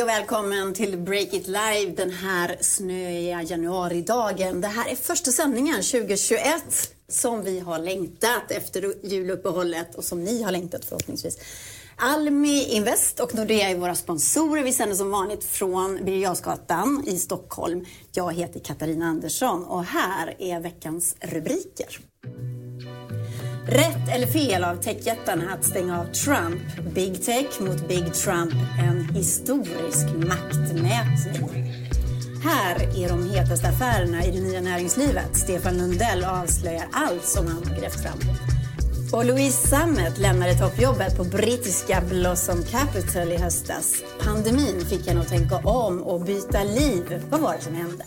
Hej och välkommen till Break It Live den här snöiga januaridagen. Det här är första sändningen 2021 som vi har längtat efter juluppehållet och som ni har längtat förhoppningsvis. Almi Invest och Nordea är våra sponsorer. Vi sänder som vanligt från Birger i Stockholm. Jag heter Katarina Andersson och här är veckans rubriker. Rätt eller fel av techjättarna att stänga av Trump? Big Tech mot Big Trump. En historisk maktmätning. Här är de hetaste affärerna i det nya näringslivet. Stefan Lundell avslöjar allt som han har grävt fram. Och Louise Sammet lämnade toppjobbet på brittiska Blossom Capital i höstas. Pandemin fick henne att tänka om och byta liv. Vad var det som hände?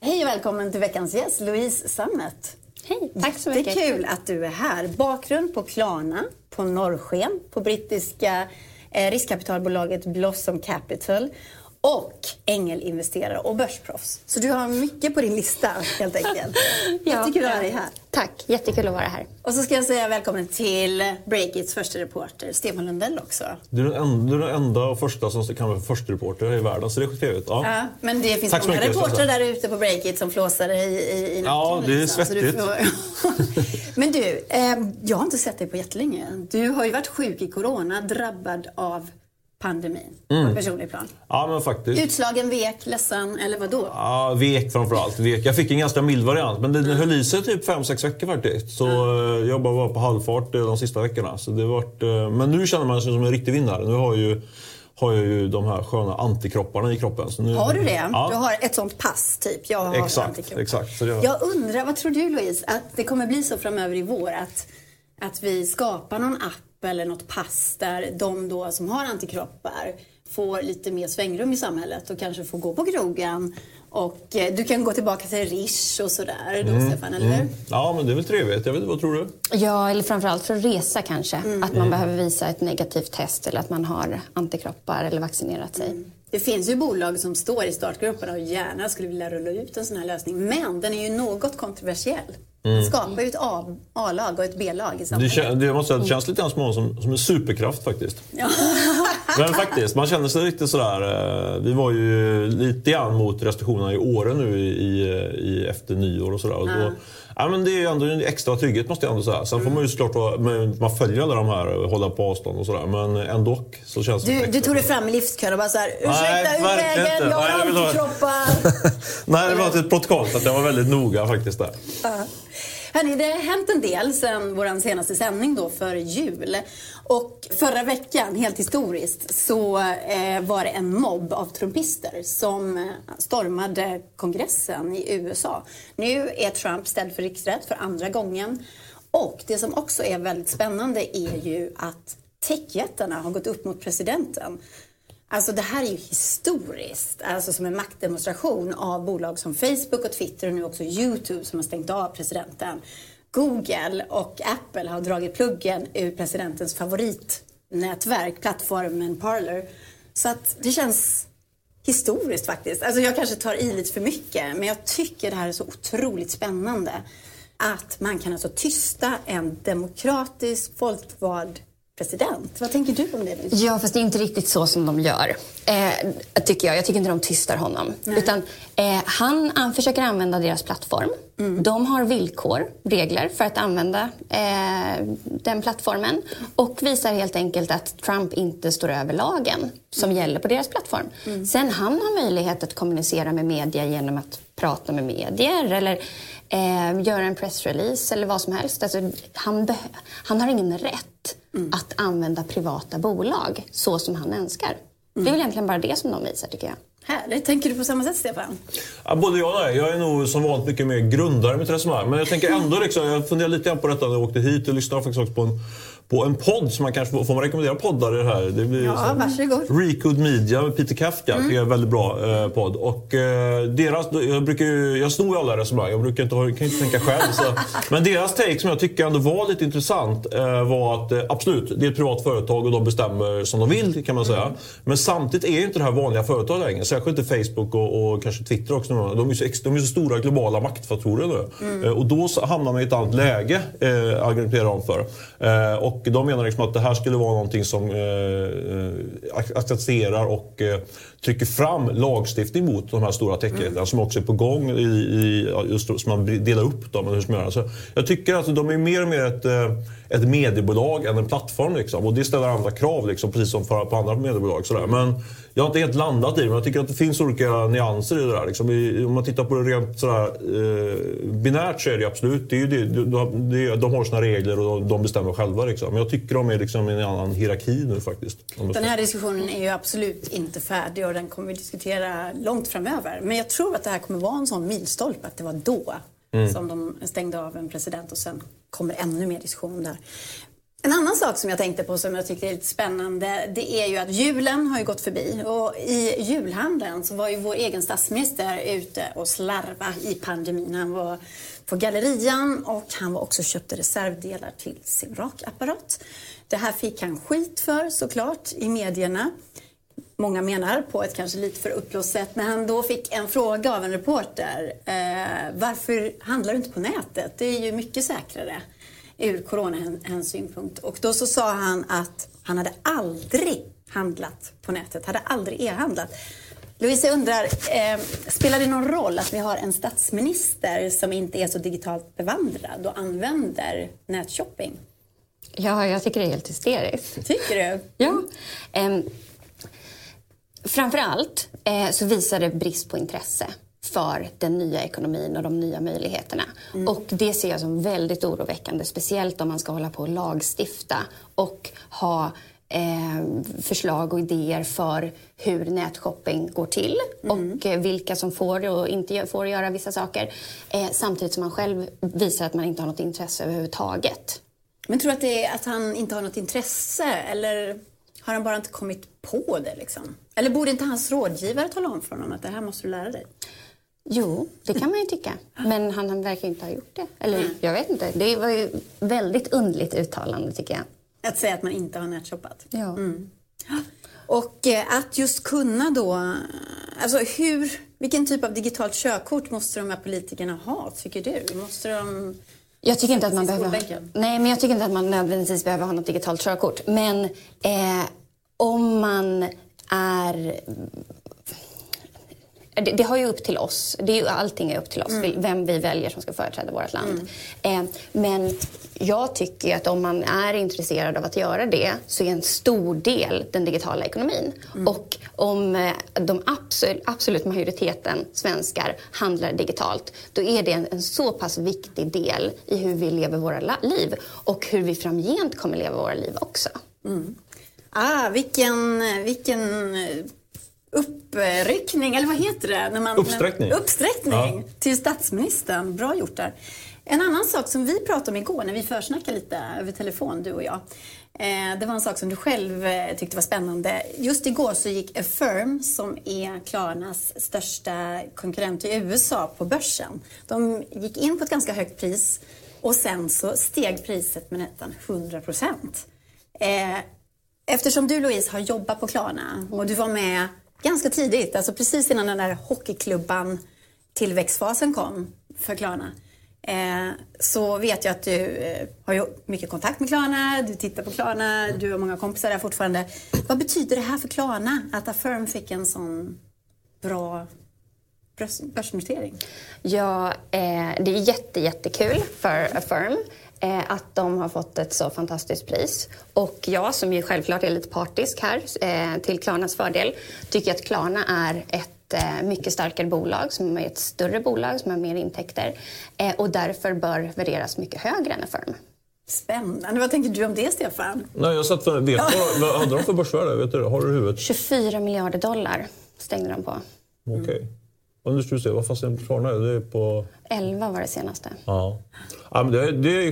Hej och välkommen till veckans gäst, Louise Sammet. Hej, tack så mycket. Det är kul att du är här. Bakgrund på Klarna, på Norrsken, på brittiska eh, riskkapitalbolaget Blossom Capital och ängelinvesterare och börsproffs. Så du har mycket på din lista helt enkelt. ja, Jättekul att ha dig här. Tack, jättekul att vara här. Och så ska jag säga välkommen till Breakits första reporter, Stefan Lundell också. Du är den enda, du är den enda och första som kan vara första reporter i världen, så det är trevligt. Ja. ja. men det finns Tack många reportrar där ute på Breakit som flåsar i, i, i Ja, det är liksom. svettigt. Får... men du, eh, jag har inte sett dig på jättelänge. Du har ju varit sjuk i corona, drabbad av pandemin mm. på ett personligt plan? Ja, men faktiskt. Utslagen, vek, ledsen eller vad då? Ja, vek framförallt. Vek. Jag fick en ganska mild variant, men den mm. höll i sig typ 5-6 veckor faktiskt. Så mm. jag bara var på halvfart de sista veckorna. Så det vart, eh, men nu känner man sig som en riktig vinnare. Nu har ju har jag ju de här sköna antikropparna i kroppen. Nu, har du det? Ja. Du har ett sånt pass, typ? Jag har exakt. exakt så jag... jag undrar, vad tror du Louise, att det kommer bli så framöver i vår? Att, att vi skapar någon app eller något pass där de då som har antikroppar får lite mer svängrum i samhället och kanske får gå på krogen. Och eh, du kan gå tillbaka till Rish och sådär då, mm, Stefan, eller mm. Ja, men det är väl trevligt. Jag vet, vad tror du? Ja, eller framförallt för att resa kanske. Mm. Att man mm. behöver visa ett negativt test eller att man har antikroppar eller vaccinerat sig. Mm. Det finns ju bolag som står i startgrupperna och gärna skulle vilja rulla ut en sån här lösning. Men den är ju något kontroversiell. Mm. Man skapar ju ett A-lag och ett B-lag i samhället. Det, det, måste säga, det känns lite grann som, som, som en superkraft faktiskt. Ja. Men faktiskt, man känner sig riktigt sådär... Eh, vi var ju lite grann mot restriktionerna i Åre nu i, i, efter nyår och sådär. Ja. Ja, men det är ändå en extra trygghet måste jag ändå säga. Sen får man ju såklart man följer alla de här, hålla på avstånd och sådär. Men ändå så känns det Du, du tog dig fram i livskön och bara såhär, ursäkta ur vägen, jag har antikroppar. Nej, det var ett protokoll att jag var väldigt noga faktiskt där. Uh. Hörrni, det har hänt en del sen vår senaste sändning då för jul. Och förra veckan, helt historiskt, så eh, var det en mobb av trumpister som eh, stormade kongressen i USA. Nu är Trump ställd för riksrätt för andra gången. Och det som också är väldigt spännande är ju att techjättarna har gått upp mot presidenten. Alltså det här är ju historiskt, alltså som en maktdemonstration av bolag som Facebook och Twitter och nu också YouTube som har stängt av presidenten. Google och Apple har dragit pluggen ur presidentens favoritnätverk, plattformen Parler. Så att det känns historiskt faktiskt. Alltså jag kanske tar i lite för mycket, men jag tycker det här är så otroligt spännande. Att man kan alltså tysta en demokratisk folkvald president. Vad tänker du om det? Ja, fast det är inte riktigt så som de gör. Eh, tycker jag. jag tycker inte de tystar honom. Nej. Utan, eh, han, han försöker använda deras plattform. Mm. De har villkor, regler för att använda eh, den plattformen och visar helt enkelt att Trump inte står över lagen som mm. gäller på deras plattform. Mm. Sen han har möjlighet att kommunicera med media genom att prata med medier eller eh, göra en pressrelease eller vad som helst. Alltså, han, han har ingen rätt mm. att använda privata bolag så som han önskar. Mm. Det är väl egentligen bara det som de visar tycker jag. Härligt. Tänker du på samma sätt, Stefan? Ja, både jag och nej. Jag är nog som vanligt mycket mer grundare i mitt resonemang. Men jag tänker ändå, liksom, jag funderar lite grann på detta när jag åkte hit och lyssnade faktiskt också på en på en podd som man kanske får, får man rekommendera poddar i det här? Det blir ja, varsågod. Recode Media med Peter Kafka mm. är en väldigt bra eh, podd. Och, eh, deras, jag, brukar ju, jag snor ju alla resonemang, jag brukar inte, kan inte tänka själv. Så. Men deras take som jag tycker ändå var lite intressant eh, var att eh, absolut, det är ett privat företag och de bestämmer som de vill kan man säga. Mm. Men samtidigt är inte det här vanliga företag längre. Särskilt inte Facebook och, och, kanske Twitter också. De är, så, de är så stora globala maktfaktorer nu. Mm. Eh, och då hamnar man i ett annat läge, eh, argumenterar de för. Eh, och Och de menar liksom att det här skulle vara någonting som eh, eh accepterar och eh, trycker fram lagstiftning mot de här stora techjättarna mm. som också är på gång i, i just som man delar upp dem. Hur som gör. Så jag tycker att de är mer och mer ett, eh, ett mediebolag än en plattform. Liksom. Och det ställer andra krav, liksom, precis som på andra mediebolag. Sådär. Men jag har inte helt landat i det, men jag tycker att det finns olika nyanser i det där. Liksom. Om man tittar på det rent sådär, eh, binärt så är det absolut, det är det, de, de, de har sina regler och de bestämmer själva. Liksom. Men jag tycker de är liksom i en annan hierarki nu faktiskt. Den här diskussionen är ju absolut inte färdig och den kommer vi diskutera långt framöver. Men jag tror att det här kommer vara en sån milstolpe att det var då mm. som de stängde av en president och sen kommer ännu mer diskussion om det här. En annan sak som jag tänkte på som jag tycker är lite spännande det är ju att julen har ju gått förbi och i julhandeln så var ju vår egen statsminister ute och slarva i pandemin. Han var på Gallerian och han var också köpte reservdelar till sin rakapparat. Det här fick han skit för såklart i medierna. Många menar på ett kanske lite för uppblåst sätt när han då fick en fråga av en reporter. Eh, varför handlar du inte på nätet? Det är ju mycket säkrare ur coronahänsynpunkt. Och då så sa han att han hade aldrig handlat på nätet, hade aldrig e-handlat. Louise, undrar, eh, spelar det någon roll att vi har en statsminister som inte är så digitalt bevandrad och använder nätshopping? Ja, jag tycker det är helt hysteriskt. Tycker du? Ja. Eh, framför allt eh, så visar det brist på intresse för den nya ekonomin och de nya möjligheterna. Mm. Och det ser jag som väldigt oroväckande, speciellt om man ska hålla på och lagstifta och ha eh, förslag och idéer för hur nätshopping går till mm. och eh, vilka som får och inte får göra vissa saker. Eh, samtidigt som man själv visar att man inte har något intresse överhuvudtaget. Men tror du att det är att han inte har något intresse eller har han bara inte kommit på det? Liksom? Eller borde inte hans rådgivare tala om för honom att det här måste du lära dig? Jo, det kan man ju tycka. Men han verkar inte ha gjort det. Eller mm. jag vet inte. Det var ju väldigt undligt uttalande tycker jag. Att säga att man inte har nätshoppat? Ja. Mm. Och eh, att just kunna då... Alltså hur, vilken typ av digitalt körkort måste de här politikerna ha, tycker du? Måste de... Jag tycker inte att man behöver... Nej, men jag tycker inte att man nödvändigtvis behöver ha något digitalt körkort. Men eh, om man är det, det, har ju upp till oss. Det är, allting är upp till oss, mm. vem vi väljer som ska företräda vårt land. Mm. Eh, men jag tycker att om man är intresserad av att göra det så är en stor del den digitala ekonomin. Mm. Och om eh, de absolut, absolut majoriteten svenskar handlar digitalt, då är det en, en, så pass viktig del i hur vi lever våra liv och hur vi framgent kommer leva våra liv också. Mm. Ah, vilken, vilken uppryckning, eller vad heter det? När man, uppsträckning. När, uppsträckning ja. till statsministern. Bra gjort där. En annan sak som vi pratade om igår när vi försnackade lite över telefon, du och jag. Eh, det var en sak som du själv eh, tyckte var spännande. Just igår så gick Affirm, som är Klarnas största konkurrent i USA, på börsen. De gick in på ett ganska högt pris och sen så steg priset med nästan 100 procent. Eh, eftersom du Louise har jobbat på Klarna och du var med ganska tidigt, alltså precis innan den där hockeyklubban tillväxtfasen kom för Klarna. Eh, så vet jag att du eh, har ju mycket kontakt med Klarna, du tittar på Klarna, du har många kompisar där fortfarande. Vad betyder det här för Klarna, att Affirm fick en sån bra börsnotering? Ja, eh, det är jätte, jättekul för Affirm att de har fått ett så fantastiskt pris. Och jag som ju självklart är lite partisk här eh, till Klarnas fördel tycker att Klarna är ett eh, mycket starkare bolag som är ett större bolag som har mer intäkter eh, och därför bör värderas mycket högre än Affirm. Spännande. Vad tänker du om det, Stefan? Nej, jag satt för, vet, vad hade de för börsvärde? Vet du, har du huvudet? 24 miljarder dollar stängde de på. Okej. Okay. Och nu ska vi se, vad fast är är på... 11 var det senaste. Ja. ja men det, det,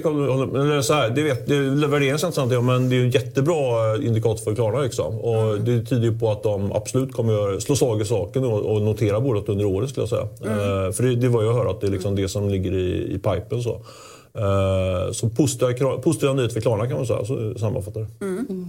det, så här, det, vet, det värderas inte sant, men det är en jättebra indikator för Klarna. Liksom. Och mm. Det tyder ju på att de absolut kommer slå slag i saken och, och notera bolaget under året. Skulle jag säga. Mm. Uh, för det, det var jag hör att det är liksom det som ligger i, i pipen. Så, uh, så positiva, positiva nyheter för Klarna kan man säga, så sammanfattar det. Mm.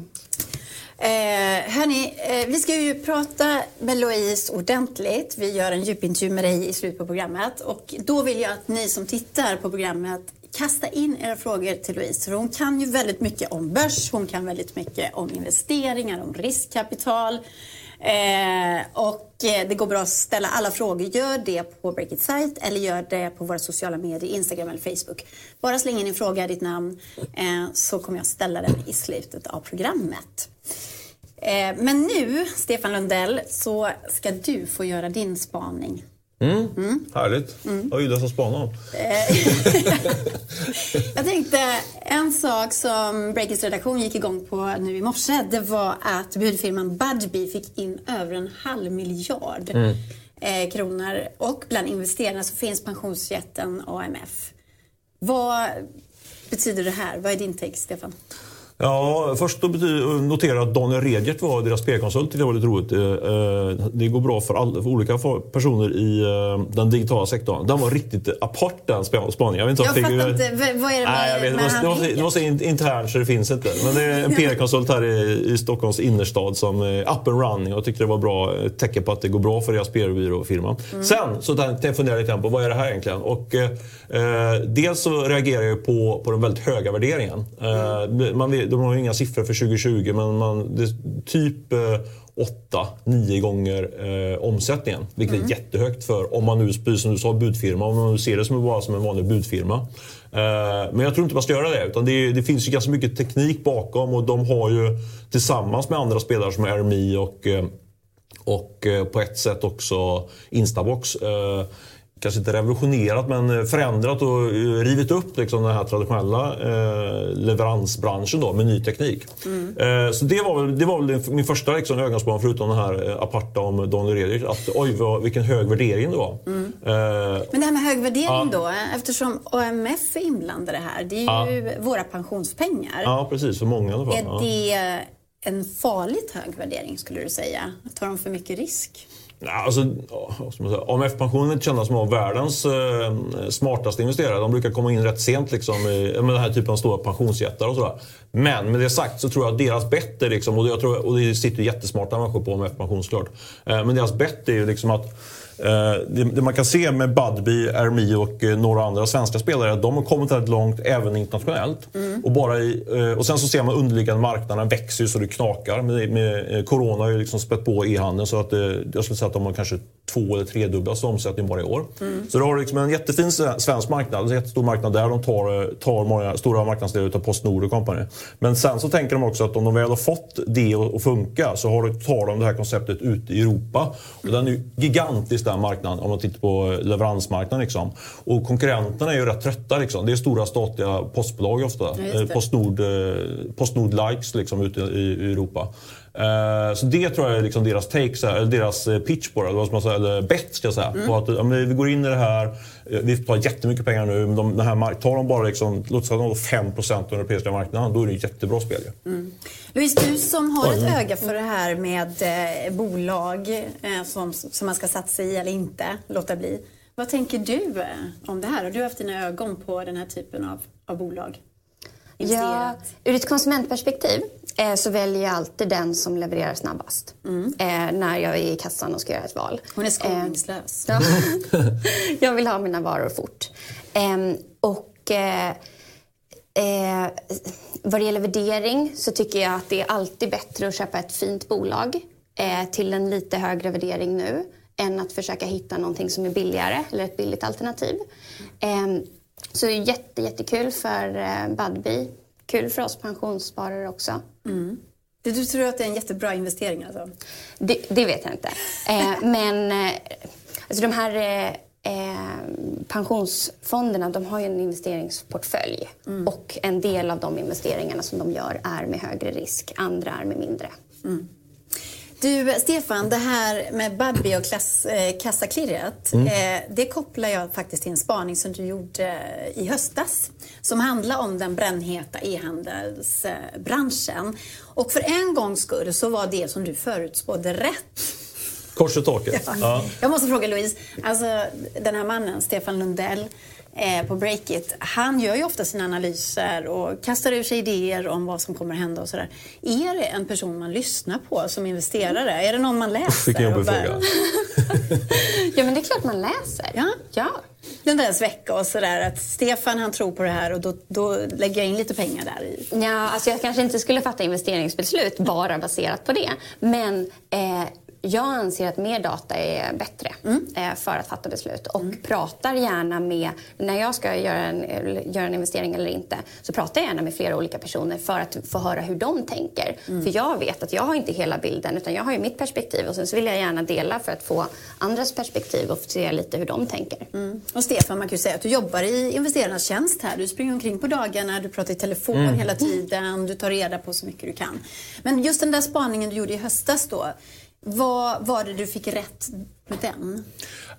Eh, hörni, eh, vi ska ju prata med Louise ordentligt. Vi gör en djupintervju med dig i slutet på programmet. Och då vill jag att ni som tittar på programmet kasta in era frågor till Louise. För hon kan ju väldigt mycket om börs, hon kan väldigt mycket om investeringar, om riskkapital. Eh, och eh, det går bra att ställa alla frågor. Gör det på Breakit Site eller gör det på våra sociala medier, Instagram eller Facebook. Bara släng in din fråga, ditt namn, eh, så kommer jag ställa den i slutet av programmet. Eh, men nu, Stefan Lundell, så ska du få göra din spaning. Mm. Mm. Härligt. Mm. Vad gillar att spana om? jag tänkte, en sak som Breakits redaktion gick igång på nu i morse, det var att budfirman Budbee fick in över en halv miljard mm. eh, kronor. Och bland investerarna så finns pensionsjätten AMF. Vad betyder det här? Vad är din take, Stefan? Ja, först notera att Daniel Redgert var deras PR-konsult. Det var lite roligt. Eh, det går bra för, all, för olika personer i eh, den digitala sektorn. Den var riktigt apart den spaningen. Jag, vet inte, jag fattar inte. Vad är det med, nej, jag vet, med det, var, det var så internt så det finns inte. Men det är en PR-konsult här i, i Stockholms innerstad som är up and running och tyckte det var bra tecken på att det går bra för deras PR-byråfirma. Mm. Sen så tänkte jag fundera lite på vad är det här egentligen? Och, eh, dels så reagerar jag på, på den väldigt höga värderingen. Eh, man vet, de har inga siffror för 2020 men man, det, typ eh, 8-9 gånger eh, omsättningen. Vilket mm. är jättehögt för om man nu, som du sa, budfirma. Om man nu ser det som bara som en vanlig budfirma. Eh, men jag tror inte man ska göra det. Utan det, det, finns ju ganska mycket teknik bakom och de har ju tillsammans med andra spelare som RMI och eh, och eh, på ett sätt också Instabox eh, kanske inte revolutionerat men förändrat och eh, rivit upp liksom den här traditionella eh, leveransbranschen då, med ny teknik. Mm. Eh, så det var väl, det var väl min första liksom, ögonspån förutom den här eh, aparta om Daniel Redich. Att oj, vad, vilken hög värdering det var. Mm. Eh, men det här med hög värdering ja. då, eh, eftersom AMF är inblandade här. Det är ju ja. våra pensionspengar. Ja, precis. För många i alla fall. Är det en farligt hög värdering skulle du säga? Tar de för mycket risk? Alltså, AMF-pensionen är inte kända som världens eh, smartaste investerare. De brukar komma in rätt sent liksom, i, med den här typen av stora pensionsjättar och sådär. Men med det sagt så tror jag att deras bett är, liksom, och, jag tror, och det sitter jättesmarta människor på AMF-pension såklart. Eh, men deras bett är ju liksom att Eh, det, man kan se med Budbee, RMI och eh, några andra svenska spelare är att de har kommit väldigt långt även internationellt. Mm. Och, bara i, eh, och sen så ser man underliggande marknaden växer så det knakar. Med, med corona har ju liksom spett på e-handeln så att jag skulle säga att de har kanske två eller tredubblas omsättning bara i år. Mm. Så du har liksom en jättefin svensk marknad, en jättestor marknad där de tar, tar många stora marknadsdelar av Postnord och Company. Men sen så tänker de också att om de väl har fått det att funka så har, tar de det här konceptet ut i Europa. Och den är ju gigantisk den marknaden om man tittar på leveransmarknaden. Liksom. Och konkurrenterna är ju rätt trötta. Liksom. Det är stora statliga postbolag ofta. Ja, Postnord, eh, Postnord likes liksom, ute i, Europa. Uh, så det tror jag är liksom deras take, eller deras eh, pitch på det, eller, bet ska jag säga. Mm. På att, ja, vi går in i det här, vi tar jättemycket pengar nu, men de, den här, tar de bara liksom, låt säga de 5% av den europeiska marknaden, då är det ett jättebra spel. Mm. Louise, du som har ett öga för det här med eh, bolag eh, som, som man ska satsa i eller inte låta bli. Vad tänker du eh, om det här? Har du haft dina ögon på den här typen av, av bolag? Ja, ur ett konsumentperspektiv eh, så väljer jag alltid den som levererar snabbast. Mm. Eh, när jag är i kassan och ska göra ett val. Hon är skoningslös. Eh, ja. jag vill ha mina varor fort. Ehm, och eh, eh, vad det gäller värdering så tycker jag att det är alltid bättre att köpa ett fint bolag eh, till en lite högre värdering nu än att försöka hitta någonting som är billigare eller ett billigt alternativ. Ehm, så det är jätte, jättekul för eh, Budbee. Kul för oss pensionssparare också. Mm. Du tror att det är en jättebra investering alltså? Det, det vet jag inte. Eh, men eh, alltså de här eh, eh, pensionsfonderna de har ju en investeringsportfölj. Mm. Och en del av de investeringarna som de gör är med högre risk. Andra är med mindre. Mm. Du, Stefan, det här med Budbee och klass, eh, kassaklirret, mm. eh, det kopplar jag faktiskt till en spaning som du gjorde eh, i höstas som handlar om den brännheta e-handelsbranschen. Och för en gångs skull så var det som du förutspådde rätt. Kors i taket. Ja. Ja. Jag måste fråga Louise, alltså den här mannen, Stefan Lundell, eh, på Breakit, han gör ju ofta sina analyser och kastar ur sig idéer om vad som kommer att hända och sådär. Är det en person man lyssnar på som investerare? Är det någon man läser? Vilken jobbig fråga. ja, men det är klart man läser. Ja. ja. Den där vecka och sådär att Stefan han tror på det här och då, då lägger jag in lite pengar där i. Ja, alltså jag kanske inte skulle fatta investeringsbeslut bara baserat på det. Men eh, jag anser att mer data är bättre mm. Eh, för att fatta beslut och mm. pratar gärna med, när jag ska göra en, göra en investering eller inte, så pratar jag gärna med flera olika personer för att få höra hur de tänker. Mm. För jag vet att jag har inte hela bilden utan jag har ju mitt perspektiv och sen så vill jag gärna dela för att få andras perspektiv och se lite hur de tänker. Mm. Och Stefan, man kan ju säga att du jobbar i investerarnas tjänst här. Du springer omkring på dagarna, du pratar i telefon mm. hela tiden, du tar reda på så mycket du kan. Men just den där spaningen du gjorde i höstas då, vad var det du fick rätt med den?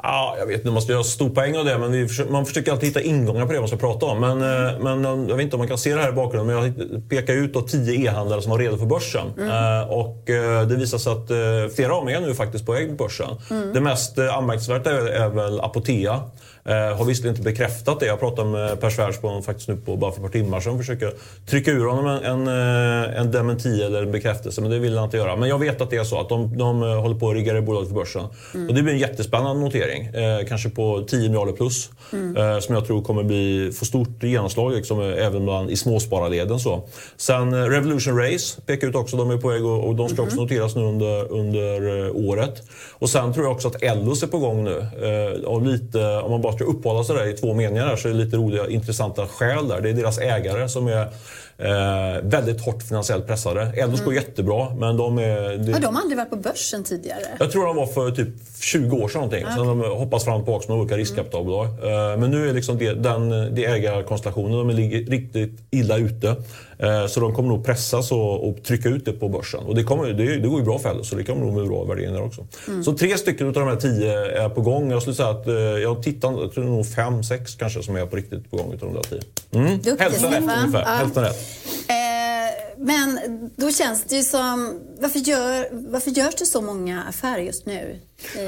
Ja, jag vet man måste göra stor poäng av det, men vi, man försöker alltid hitta ingångar på det man ska prata om. Men, mm. men jag vet inte om man kan se det här i bakgrunden, men jag pekar ut då tio e-handlare som var redo för börsen. Mm. Uh, och det visar sig att flera av dem är nu faktiskt på väg på börsen. Mm. Det mest anmärkningsvärda är, är väl Apotea. Eh, har visserligen inte bekräftat det. Jag pratade med Per Svärdspån faktiskt nu på bara för ett par timmar sedan. Försöker trycka ur honom en, en, eh, en dementi eller en bekräftelse, men det vill han inte göra. Men jag vet att det är så, att de, de eh, håller på att rigga bolaget för börsen. Mm. Och det blir en jättespännande notering. Eh, kanske på 10 miljarder plus. Mm. Eh, som jag tror kommer bli, få stort genomslag liksom, även bland, i småspararleden. Så. Sen eh, Revolution Race pekar ut också, de är på väg och, och de ska mm. också noteras nu under, under året. Och sen tror jag också att Ellos är på gång nu. och lite, om man bara bara ska uppehålla sig där i två meningar så är det lite roliga, intressanta skäl där. Det är deras ägare som är eh, väldigt hårt finansiellt pressade. Eldos mm. går jättebra, men de är... Det... Har de aldrig varit på börsen tidigare? Jag tror de var för typ 20 år sedan någonting. Okay. Sen de hoppas fram och tillbaka med olika riskkapitalbolag. Mm. men nu är liksom det, den, det ägarkonstellationen, de ligger riktigt illa ute. Eh, så de kommer nog pressas och, och, trycka ut det på börsen. Och det, kommer, det, det går ju bra för Eldos, så det kommer nog med bra värderingar också. Mm. Så tre stycken av de här tio är på gång. Jag skulle säga att eh, jag tittar, jag tror nog fem, sex kanske som är på riktigt på gång utav de där tio. Mm. Hälften rätt ungefär. Ja. Hälften rätt. Eh, men då känns det ju som... Varför, gör, varför görs det så många affärer just nu?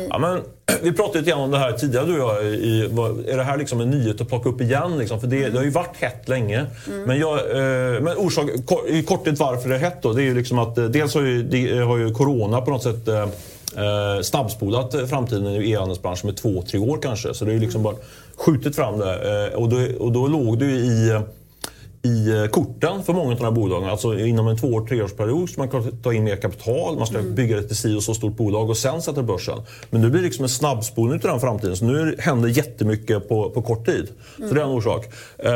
Ja, men, vi pratade lite grann om det här tidigare du och jag. I, är det här liksom en nyhet att plocka upp igen? Liksom? För det, mm. det har ju varit hett länge. Mm. Men, jag, eh, men orsak, i korthet varför det är hett då, det är ju liksom att eh, dels har ju, det, har ju corona på något sätt eh, eh snabbspolat framtiden i e-handelsbranschen med två, tre år kanske. Så det är liksom bara skjutit fram det. Eh, och, då, och då låg det ju i i eh, korten för många av de här bolagen. Alltså inom en två treårsperiod ska man ta in mer kapital, man ska mm. bygga ett si och så stort bolag och sen sätta börsen. Men nu blir det liksom en snabbspolning till den framtiden. Så nu händer jättemycket på, på kort tid. Mm. Så det är en orsak. Eh,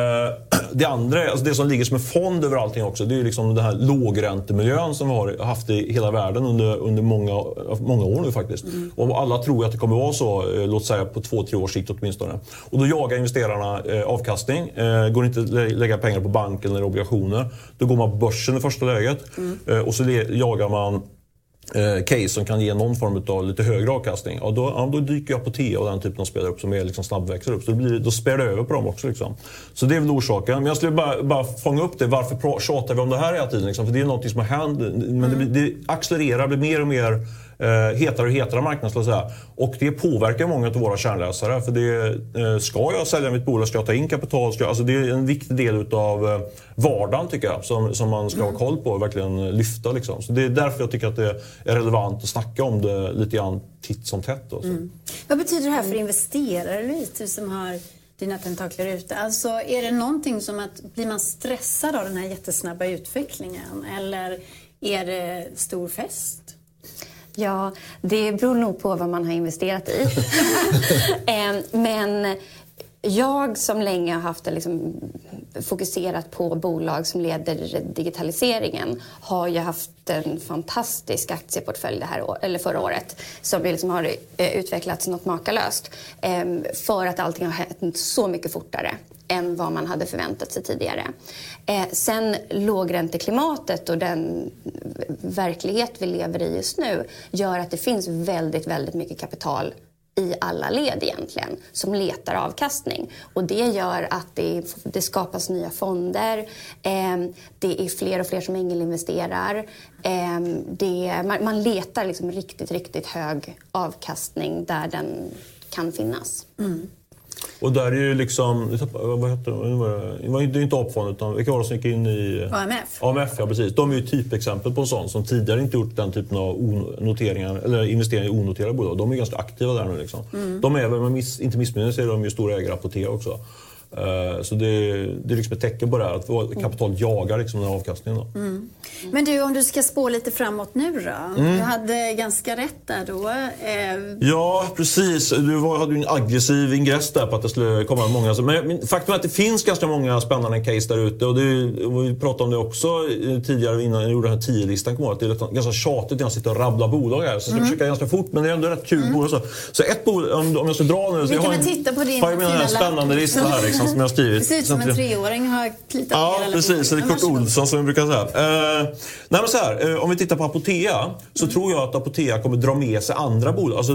det andra, alltså det som ligger som en fond över allting också, det är liksom den här lågräntemiljön som vi har haft i hela världen under, under många, många år nu faktiskt. Mm. Och alla tror att det kommer vara så, eh, låt säga på två, tre års sikt åtminstone. Och då jagar investerarna eh, avkastning. Eh, går inte att lägga pengar på banken eller obligationer. Då går man på börsen i första läget mm. Eh, och så jagar man eh, case som kan ge någon form av lite högre avkastning. Och då, ja, då dyker Apotea och den typen av spelare upp som är liksom snabbväxer upp. Så det blir, då spär det över på dem också. Liksom. Så det är väl orsaken. Men jag skulle bara, bara fånga upp det. Varför tjatar vi om det här hela tiden? Liksom? För det är något som har hänt. Men mm. det, det accelererar, blir mer och mer hetare och hetare marknad. Skulle säga. Och det påverkar många av våra kärnläsare. För det, eh, ska jag sälja mitt bolag, ska jag ta in kapital? Ska, alltså det är en viktig del av eh, vardagen tycker jag, som, som man ska mm. ha koll på och verkligen lyfta. Liksom. Så det är därför jag tycker att det är relevant att snacka om det lite grann titt som tätt. Mm. Vad betyder det här för investerare, Louise, du som har dina tentakler ute. Alltså, är det någonting som att, blir man stressad av den här jättesnabba utvecklingen? Eller är det stor fest? Ja, det beror nog på vad man har investerat i. Men jag som länge har haft liksom fokuserat på bolag som leder digitaliseringen har ju haft en fantastisk aktieportfölj det här eller förra året som liksom har eh, utvecklats något makalöst ehm, för att allting har hänt så mycket fortare än vad man hade förväntat sig tidigare. Eh, sen lågränteklimatet och den verklighet vi lever i just nu gör att det finns väldigt, väldigt mycket kapital i alla led egentligen som letar avkastning. Och det gör att det, det skapas nya fonder. Eh, det är fler och fler som ängelinvesterar. Eh, det, man, man, letar liksom riktigt, riktigt hög avkastning där den kan finnas. Mm. Och där är ju liksom, vad heter det? Det ju inte AP-fonden utan vilka var det som gick in i... AMF. AMF, ja precis. De är ju typexempel på en sån som tidigare inte gjort den typen av noteringar, eller investeringar i onoterade bolag. De är ganska aktiva där nu. Liksom. Mm. De är, jag inte missminner mig, så är de ju stora ägare Apotea också. Eh, så det, det är liksom ett tecken på det här, att kapitalet jagar liksom den här avkastningen. Då. Mm. Men du, om du ska spå lite framåt nu då? Mm. Du hade ganska rätt där då. Eh... Ja, precis. Du var, hade ju en aggressiv ingress där på att det skulle komma många. Men faktum är att det finns ganska många spännande case där ute. Och, det, vi pratade om det också tidigare innan jag gjorde den här 10-listan. Det är ganska tjatigt när jag sitter och rabblar bolag här. Så jag ska mm. försöka ganska fort, men det är ändå rätt kul mm. bolag. Så, så ett bolag, om, om jag ska dra nu. Vi kan väl titta på din fina spännande lista här. Liksom liksom, som jag skrivit. Det ser ut som en treåring har plitat Ja, precis. Det är Kurt Olsson som vi brukar säga. Uh, nej, så här, uh, om vi tittar på Apotea så mm. tror jag att Apotea kommer dra med sig andra bolag. Alltså,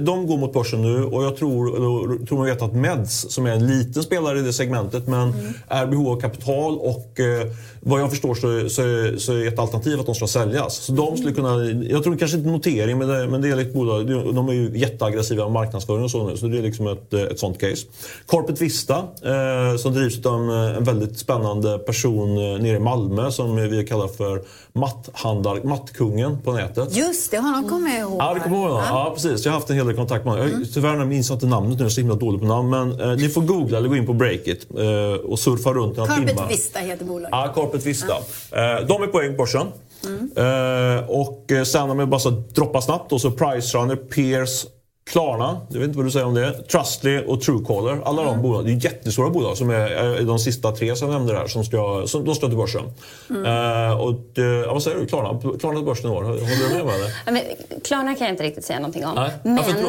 de går mot börsen nu och jag tror, tror man vet att Meds, som är en liten spelare i det segmentet, men mm. är behov av kapital och uh, vad jag förstår så, så, så är ett alternativ att de ska säljas. Så de skulle kunna, jag tror kanske inte notering, men det, men det är ett bolag, de är ju jätteaggressiva med marknadsföring och så nu. Så det är liksom ett, ett sånt case. Corpet Vista, eh, som drivs av en, en väldigt spännande person eh, nere i Malmö som vi kallar för matthandlar, mattkungen på nätet. Just det, honom kommer jag ihåg. Ja, det kommer jag ihåg. Ja. precis. Jag har haft en hel del kontakt med honom. Mm. Tyvärr minns jag inte namnet nu, jag är så himla dålig på namn. Men eh, ni får googla eller gå in på Breakit eh, och surfa runt några timmar. Carpet Vista heter bolaget. Ja, Carpet Vista. Mm. de är på börsen. Mm. Eh, och sen om jag bara ska droppa snabbt då, så Pricerunner, Peers, Klarna, jag vet inte vad du säger om det. Trustly och Truecaller. Alla mm. de bolagen, det är jättestora bolag som är de sista tre som jag nämnde där. Som ska, som, de ska till börsen. Mm. Uh, och, uh, vad säger du? Klarna, Klarna till börsen i år. Håller du med mig? Men, Klarna kan jag inte riktigt säga någonting om. Nej. Men, Varför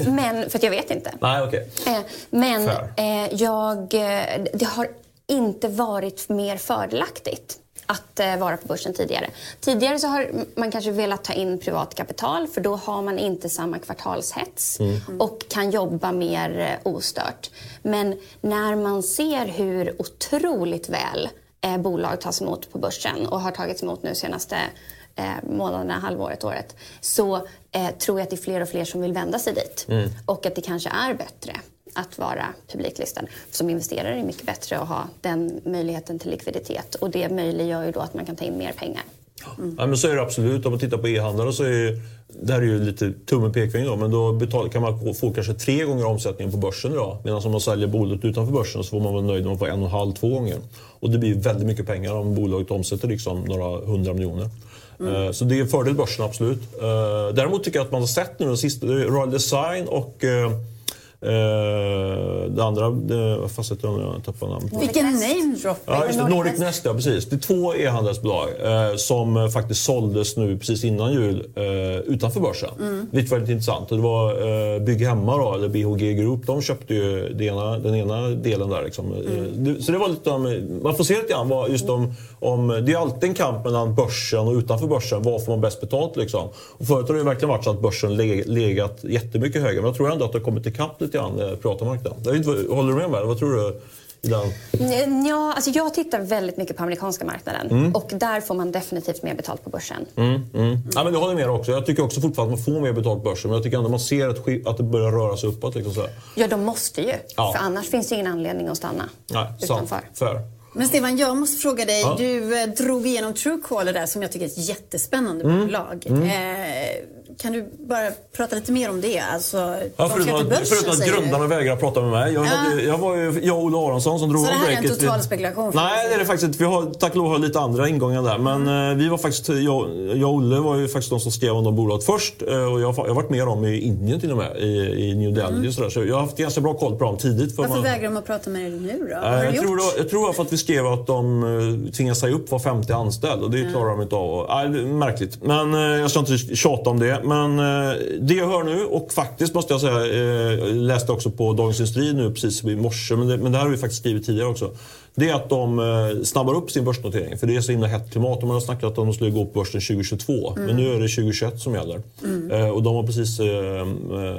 men, men, för att jag vet inte. Nej, okay. Uh, men jag, det har inte varit mer fördelaktigt att eh, vara på börsen tidigare. Tidigare så har man kanske velat ta in privat kapital för då har man inte samma kvartalshets mm. och kan jobba mer eh, ostört. Men när man ser hur otroligt väl eh, bolag tas emot på börsen och har tagits emot nu senaste eh, månaderna, halvåret, året så eh, tror jag att det är fler och fler som vill vända sig dit. Mm. Och att det kanske är bättre att vara publiklistad. Som investerare är det mycket bättre att ha den möjligheten till likviditet och det möjliggör ju då att man kan ta in mer pengar. Mm. Ja, men så är det absolut. Om man tittar på e-handlare så är det här är ju lite tummen pekfinger då, men då betal, kan man få kanske tre gånger omsättningen på börsen idag. Medan om man säljer bolaget utanför börsen så får man vara nöjd om man får en och en halv, två gånger. Och det blir väldigt mycket pengar om bolaget omsätter liksom några hundra miljoner. Mm. Eh, så det är en fördel börsen, absolut. Eh, däremot tycker jag att man har sett nu sista, Royal Design och Eh, det andra, det, fast jag tappade namnet Vilken name! Ja, just det, Nordic Nest, ja precis. Det är två e-handelsbolag eh, som faktiskt såldes nu precis innan jul eh, utanför börsen. Mm. Lite väldigt intressant. Det var eh, Bygg Hemma, då, eller BHG Group, de köpte ju ena, den ena delen där. Liksom. Mm. Det, så det var lite om, man får se lite grann just om, om, det är alltid en kamp mellan börsen och utanför börsen. Var får man bäst betalt liksom? Och förut har det verkligen varit så att börsen legat jättemycket högre. Men jag tror ändå att det har kommit ikapp lite grann, eh, privata marknaden. Håller du med mig? Vad tror du? Ja, alltså jag tittar väldigt mycket på amerikanska marknaden mm. och där får man definitivt mer betalt på börsen. Mm, mm. Ja, men jag håller med också. Jag tycker också fortfarande att man får mer betalt på börsen men jag tycker ändå man ser att, att det börjar röra sig uppåt. Liksom så. Ja, de måste ju. Ja. För annars finns det ingen anledning att stanna Nej, utanför. Sant. Men Stefan, jag måste fråga dig. Ja. Du eh, drog igenom Truecaller där som jag tycker är ett jättespännande mm. bolag. Mm. Eh, kan du bara prata lite mer om det? Alltså, ja, förutom, att, börsen, förutom att grundarna vägrar prata med mig. Jag, ja. jag var ju jag och Olle Aronsson som drog Så det här är en total spekulation? Nej, det är det faktiskt inte. Vi har tack och lov lite andra ingångar där. Men mm. vi var faktiskt, jag, jag och Olle var ju faktiskt de som skrev om de bolaget först. Eh, och jag, har varit med dem i Indien till och med, i, i New Delhi. Mm. Så, så jag har haft ganska bra koll på dem tidigt. Varför man... vägrar de att prata med dig nu då? Vad jag, tror då, jag tror att vi skrev att de eh, tvingas säga upp var 50 anställd och det mm. klarar de inte av. Nej, märkligt. Men jag ska inte tjata om det. Men det jag hör nu, och faktiskt måste jag säga, eh, läste också på Dagens Industri nu precis i morse, men det, men det här har vi faktiskt skrivit tidigare också det är att de eh, snabbar upp sin börsnotering. För det är så himla hett klimat. De har snackat att de skulle gå på börsen 2022. Mm. Men nu är det 2021 som gäller. Mm. Eh, och de har precis eh,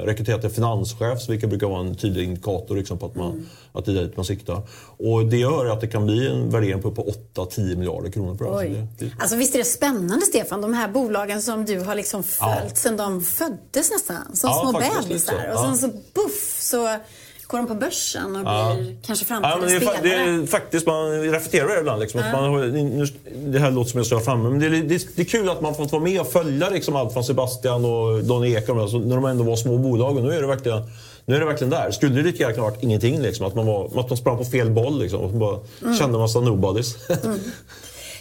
rekryterat en finanschef, vilket brukar vara en tydlig indikator liksom, på att, man, mm. att det är dit man siktar. Och det gör att det kan bli en värdering på, på 8-10 miljarder kronor. På det. Det, det... Alltså, visst är det spännande, Stefan? De här bolagen som du har liksom följt ja. sedan de föddes nästan. Som ja, små bebisar. Och sen så buff så går de på börsen och blir kanske Ja, framtidens men det, är, spelare. det är faktiskt, man reflekterar över ibland. Liksom, att man, det här låter som jag står framme, men det är, det, är, det är kul att man fått vara med och följa liksom, allt från Sebastian och Don Ek och de här, så när de ändå var små bolag. Och nu är det verkligen, nu är det verkligen där. Skulle det lika gärna kunna varit ingenting. Liksom, att, man var, att man sprang på fel boll liksom, och bara kände en massa nobodies.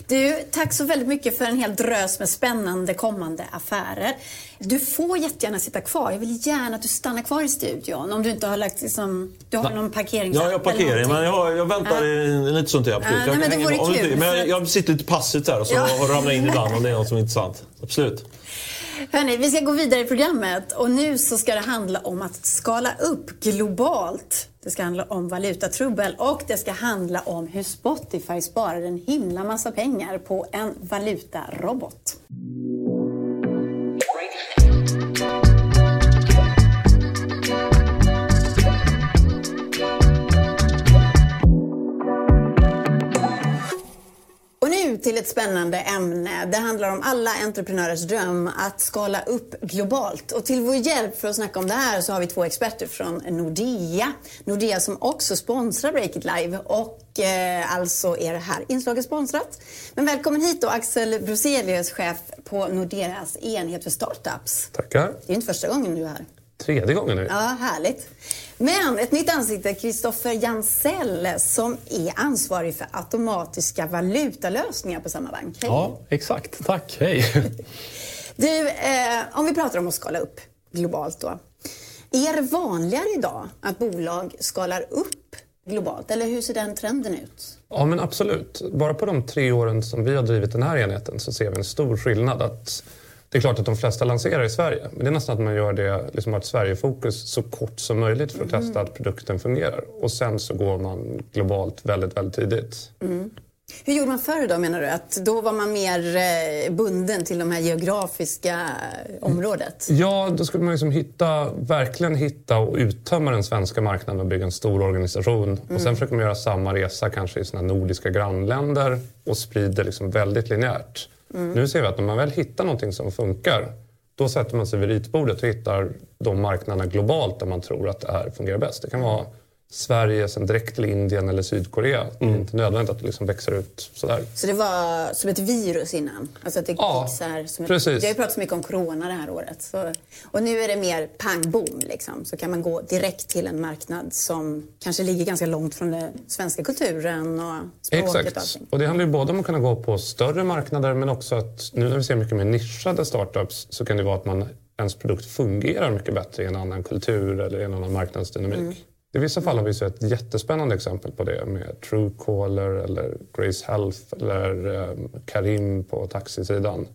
Du, tack så väldigt mycket för en hel drös med spännande kommande affärer. Du får jättegärna sitta kvar. Jag vill gärna att du stannar kvar i studion. Om du inte har lagt liksom, du har någon parkering. Ja, jag har parkering, men jag, jag väntar i lite sånt där. Absolut. Ja, jag nej, men det vore kul, Men jag, jag sitter lite passivt här och så Ja. ramlar in ibland om det är något som är intressant. Absolut. Hörni, vi ska gå vidare i programmet och nu så ska det handla om att skala upp globalt. Det ska handla om valutatrubbel och det ska handla om hur Spotify sparar en himla massa pengar på en valutarobot. Nu till ett spännande ämne. Det handlar om alla entreprenörers dröm att skala upp globalt. Och till vår hjälp för att snacka om det här så har vi två experter från Nordea. Nordea som också sponsrar Break It Live och eh, alltså är det här inslaget sponsrat. Men välkommen hit då Axel Broselius, chef på Nordeas enhet för startups. Tackar. Det är inte första gången du är här. Tredje gången nu. Ja, härligt. Men ett nytt ansikte, Kristoffer Jansell, som är ansvarig för automatiska valutalösningar på samma bank. Hej. Ja, exakt. Tack. Hej. Du, eh, om vi pratar om att skala upp globalt då. Är det vanligare idag att bolag skalar upp globalt? Eller hur ser den trenden ut? Ja, men absolut. Bara på de tre åren som vi har drivit den här enheten så ser vi en stor skillnad. Att det är klart att de flesta lanserar i Sverige, men det är nästan att man gör det, liksom har ett Sverigefokus så kort som möjligt för att testa att produkten fungerar. Och sen så går man globalt väldigt, väldigt tidigt. Hur gjorde man förr då menar du? Att då var man mer eh, bunden till de här geografiska eh, området? Ja, då skulle man liksom hitta, verkligen hitta och uttömma den svenska marknaden och bygga en stor organisation. Och sen försöker man göra samma resa kanske i sina nordiska grannländer och sprider liksom väldigt linjärt. Nu ser vi att när man väl hittar någonting som funkar då sätter man sig vid ritbordet och hittar de marknaderna globalt där man tror att det här fungerar bäst. Det kan vara Sverige, sen direkt till Indien eller Sydkorea. Det är inte nödvändigt att det liksom växer ut sådär. Så det var som ett virus innan? Alltså att det Ja, gick så här som precis. Ett, vi har ju pratat så mycket om corona det här året. Så, och nu är det mer pang boom liksom. Så kan man gå direkt till en marknad som kanske ligger ganska långt från den svenska kulturen och språket och Exakt. allting. Och det handlar ju både om att kunna gå på större marknader men också att nu när vi ser mycket mer nischade startups så kan det vara att man, ens produkt fungerar mycket bättre i en annan kultur eller i en annan marknadsdynamik. I vissa fall har vi sett ett jättespännande exempel på det med Truecaller eller Grace Health eller eh, Karim på taxisidan.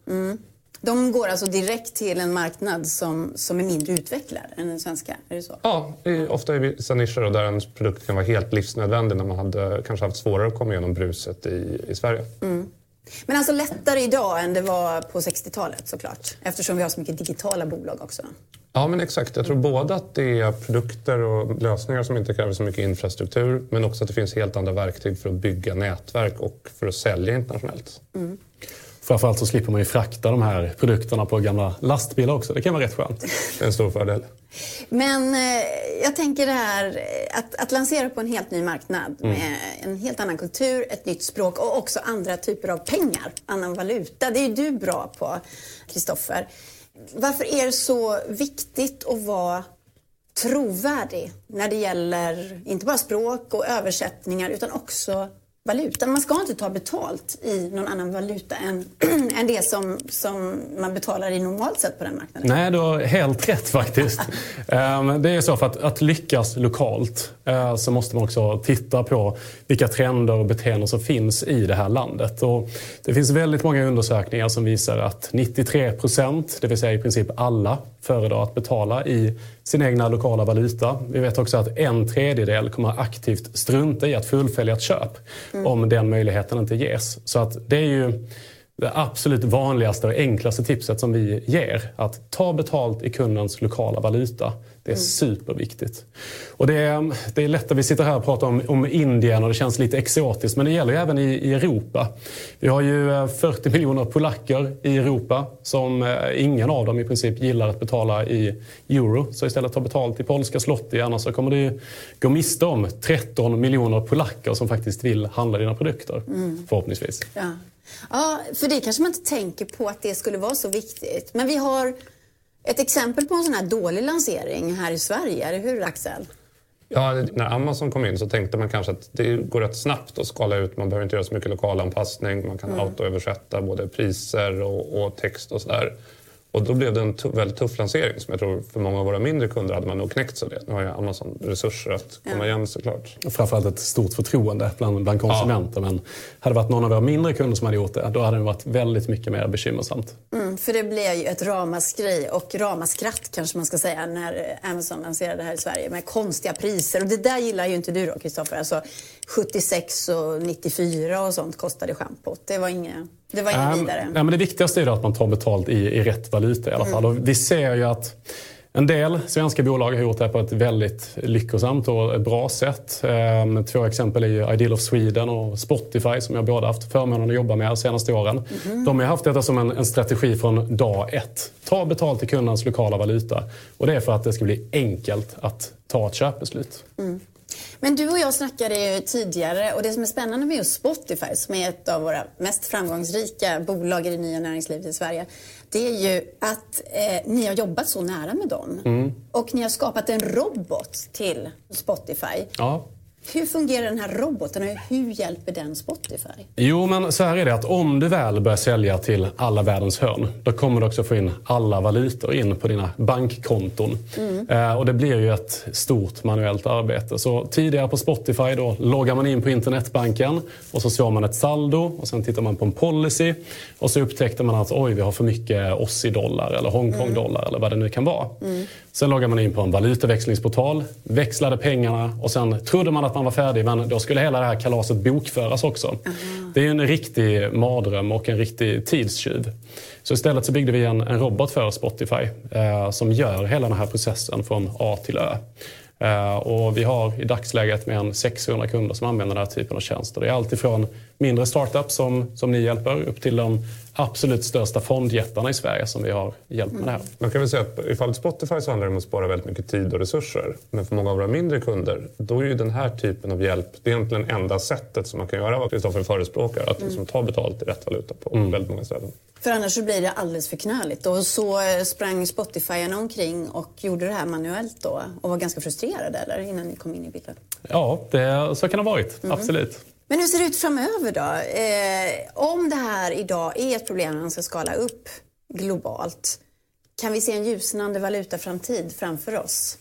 De går alltså direkt till en marknad som, som är mindre utvecklad än den svenska? Är det så? Ja, i, ofta i vissa nischer och där en produkt kan vara helt livsnödvändig när man hade kanske haft svårare att komma igenom bruset i, i Sverige. Men alltså lättare idag än det var på 60-talet såklart. Eftersom vi har så mycket digitala bolag också. Ja, men exakt. Jag tror både att det är produkter och lösningar som inte kräver så mycket infrastruktur men också att det finns helt andra verktyg för att bygga nätverk och för att sälja internationellt. Framförallt så slipper man ju frakta de här produkterna på gamla lastbilar också. Det kan vara rätt skönt. Det är en stor fördel. Men eh, jag tänker det här eh, att, att lansera på en helt ny marknad med en helt annan kultur, ett nytt språk och också andra typer av pengar, annan valuta. Det är ju du bra på, Kristoffer. Varför är det så viktigt att vara trovärdig när det gäller inte bara språk och översättningar utan också valuta? Man ska inte ta betalt i någon annan valuta än, än det som, som man betalar i normalt sett på den marknaden. Nej, du har helt rätt faktiskt. Ehm, Det är så för att, att lyckas lokalt så måste man också titta på vilka trender och beteenden som finns i det här landet. Och det finns väldigt många undersökningar som visar att 93 procent, det vill säga i princip alla, föredrar att betala i sin egna lokala valuta. Vi vet också att en tredjedel kommer aktivt strunta i att fullfölja ett köp om den möjligheten inte ges. Så att det är ju det absolut vanligaste och enklaste tipset som vi ger. Att ta betalt i kundens lokala valuta. Det är superviktigt. Och det, är, det är lätt att vi sitter här och pratar om, om Indien och det känns lite exotiskt, men det gäller ju även i, i Europa. Vi har ju 40 miljoner polacker i Europa som ingen av dem i princip gillar att betala i euro. Så istället ta betalt i polska zloty, annars så kommer du gå miste om 13 miljoner polacker som faktiskt vill handla dina produkter. Mm. Förhoppningsvis. Ja. ja, för det kanske man inte tänker på att det skulle vara så viktigt. Men vi har ett exempel på en sån här dålig lansering här i Sverige, eller hur Axel? Ja, när Amazon kom in så tänkte man kanske att det går rätt snabbt att skala ut. Man behöver inte göra så mycket lokalanpassning. Man kan mm. autoöversätta både priser och, och text och sådär. Och då blev det en väldigt tuff lansering som jag tror för många av våra mindre kunder hade man nog knäckt sig det. Nu har ju Amazon resurser att komma ja. igen såklart. Och framförallt ett stort förtroende bland, bland konsumenter. Ja. Men hade det varit någon av våra mindre kunder som hade gjort det, då hade det varit väldigt mycket mer bekymmersamt. Mm, för det blev ju ett ramaskri och ramaskratt kanske man ska säga när Amazon lanserade här i Sverige med konstiga priser. Och det där gillar ju inte du då Kristoffer. Alltså 76 och 94 och sånt kostade schampot. Det var inget det var inget vidare. Nej, men det viktigaste är att man tar betalt i, i rätt valuta i alla fall. Mm. Vi ser ju att en del svenska bolag har gjort det här på ett väldigt lyckosamt och bra sätt. Ehm, två exempel är Ideal of Sweden och Spotify som jag båda haft förmånen att jobba med de senaste åren. Mm. De har haft detta som en, en, strategi från dag ett. Ta betalt i kundens lokala valuta. Och det är för att det ska bli enkelt att ta ett köpbeslut. Mm. Men du och jag snackade ju tidigare och det som är spännande med just Spotify som är ett av våra mest framgångsrika bolag i det nya näringslivet i Sverige. Det är ju att eh, ni har jobbat så nära med dem. Mm. Och ni har skapat en robot till Spotify. Ja. Hur fungerar den här roboten och hur hjälper den Spotify? Jo, men så här är det att om du väl börjar sälja till alla världens hörn, då kommer du också få in alla valutor in på dina bankkonton. Mm. Eh, och det blir ju ett stort manuellt arbete. Så tidigare på Spotify då loggar man in på internetbanken och så såg man ett saldo och sen tittar man på en policy och så upptäckte man att oj, vi har för mycket Aussie-dollar eller Hongkong-dollar mm. eller vad det nu kan vara. Mm. Sen loggar man in på en valutaväxlingsportal, växlade pengarna och sen trodde man att man var färdig men då skulle hela det här kalaset bokföras också. Mm. Det är en riktig mardröm och en riktig tidstjuv. Så istället så byggde vi en, en robot för Spotify eh, som gör hela den här processen från A till Ö. Eh, och vi har i dagsläget mer än 600 kunder som använder den här typen av tjänster. Det är alltifrån mindre startups som, som ni hjälper upp till de absolut största fondjättarna i Sverige som vi har hjälpt med det här. Man kan väl säga att i fallet Spotify så handlar det om att spara väldigt mycket tid och resurser. Men för många av våra mindre kunder, då är ju den här typen av hjälp det är egentligen enda sättet som man kan göra vad Kristoffer förespråkar. Att liksom ta betalt i rätt valuta på mm. väldigt många ställen. För annars så blir det alldeles för knöligt. Och så eh, sprang Spotify omkring och gjorde det här manuellt då och var ganska frustrerade eller innan ni kom in i bilden? Ja, det, så kan det ha varit. Mm. Absolut. Men hur ser det ut framöver då? Eh, om det här idag är ett problem när man ska skala upp globalt, kan vi se en ljusnande valutaframtid framför oss?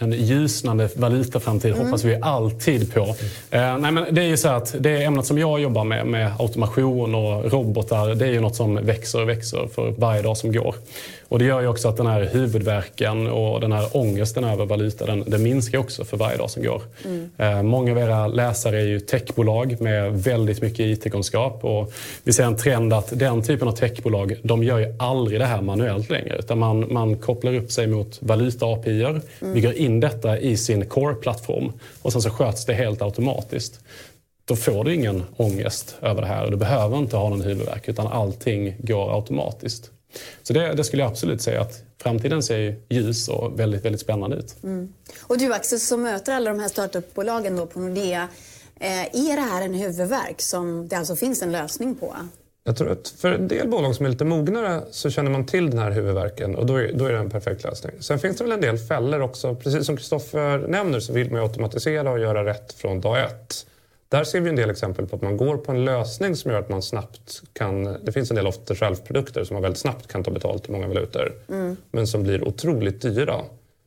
en ljusnande valutaframtid mm. hoppas vi alltid på. Eh, nej men det är ju så att det ämnet som jag jobbar med, med automation och robotar, det är ju något som växer och växer för varje dag som går. Och det gör ju också att den här huvudvärken och den här ångesten över valuta, den, den minskar också för varje dag som går. Mm. Eh, många av era läsare är ju techbolag med väldigt mycket IT-kunskap och vi ser en trend att den typen av techbolag, de gör ju aldrig det här manuellt längre utan man, man kopplar upp sig mot valuta-API, mm. bygger in detta i sin core-plattform och sen så sköts det helt automatiskt då får du ingen ångest över det här och du behöver inte ha någon huvudvärk utan allting går automatiskt. Så det, det, skulle jag absolut säga att framtiden ser ljus och väldigt, väldigt spännande ut. Mm. Och du Axel som möter alla de här startupbolagen då på Nordea, eh, är det här en huvudvärk som det alltså finns en lösning på? Jag tror att för en del bolag som är lite mognare så känner man till den här huvudvärken och då är, då är det en perfekt lösning. Sen finns det väl en del fällor också. Precis som Kristoffer nämner så vill man automatisera och göra rätt från dag ett. Där ser vi en del exempel på att man går på en lösning som gör att man snabbt kan... Det finns en del off the shelf-produkter som man väldigt snabbt kan ta betalt i många valutor. Mm. Men som blir otroligt dyra.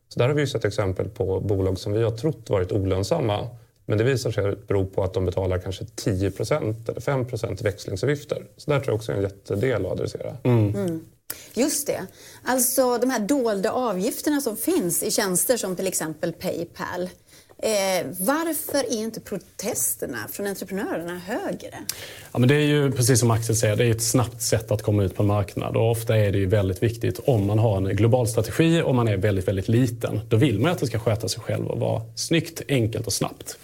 Så där har vi sett exempel på bolag som vi har trott varit olönsamma. Men det visar sig bero på att de betalar kanske 10% eller 5 växlingsavgifter. Så där tror jag också är en jättedel att adressera. Mm. Mm. Just det. Alltså de här dolda avgifterna som finns i tjänster som till exempel Paypal. Eh, varför är inte protesterna från entreprenörerna högre? Ja, men det är ju precis som Axel säger, det är ett snabbt sätt att komma ut på en marknad och ofta är det ju väldigt viktigt om man har en global strategi och man är väldigt, väldigt liten. Då vill man att det ska sköta sig själv och vara snyggt, enkelt och snabbt.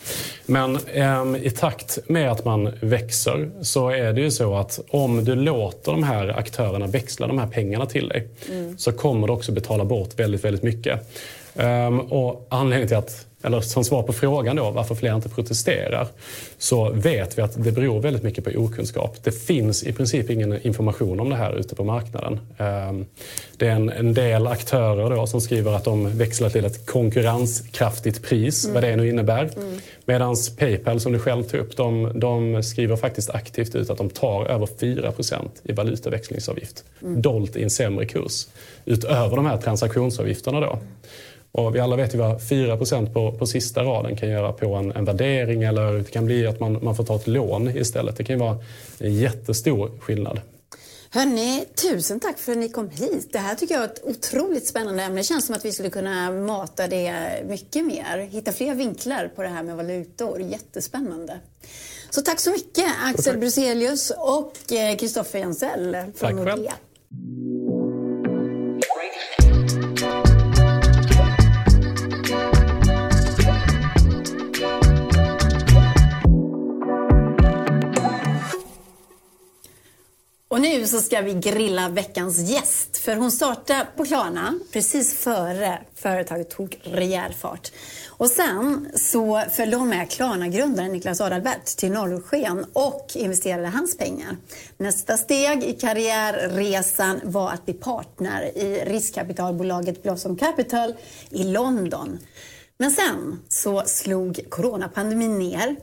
Men eh, i takt med att man växer så är det ju så att om du låter de här aktörerna växla de här pengarna till dig mm. så kommer du också betala bort väldigt, väldigt mycket. Um, och anledningen till att eller som svar på frågan då, varför fler inte protesterar, så vet vi att det beror väldigt mycket på okunskap. Det finns i princip ingen information om det här ute på marknaden. Ehm, det är en, en del aktörer då som skriver att de växlar till ett konkurrenskraftigt pris, mm. vad det nu innebär. Mm. Medan Paypal, som du själv tog upp, de, de, skriver faktiskt aktivt ut att de tar över 4% i valutaväxlingsavgift. Mm. Dolt i en sämre kurs. Utöver de här transaktionsavgifterna då. Och vi alla vet ju vad 4 på, på sista raden kan göra på en, en värdering eller det kan bli att man, man får ta ett lån istället. Det kan ju vara en jättestor skillnad. Hörni, tusen tack för att ni kom hit. Det här tycker jag är ett otroligt spännande ämne. Det känns som att vi skulle kunna mata det mycket mer. Hitta fler vinklar på det här med valutor. Jättespännande. Så tack så mycket Axel Bruselius och Kristoffer eh, Jansell från Nordea. Och nu så ska vi grilla veckans gäst. För hon startade på Klarna precis före företaget tog rejäl fart. Och sen så följde hon med Klarna-grundaren Niklas Adalbert till Norrsken och investerade hans pengar. Nästa steg i karriärresan var att bli partner i riskkapitalbolaget Blossom Capital i London. Men sen så slog coronapandemin ner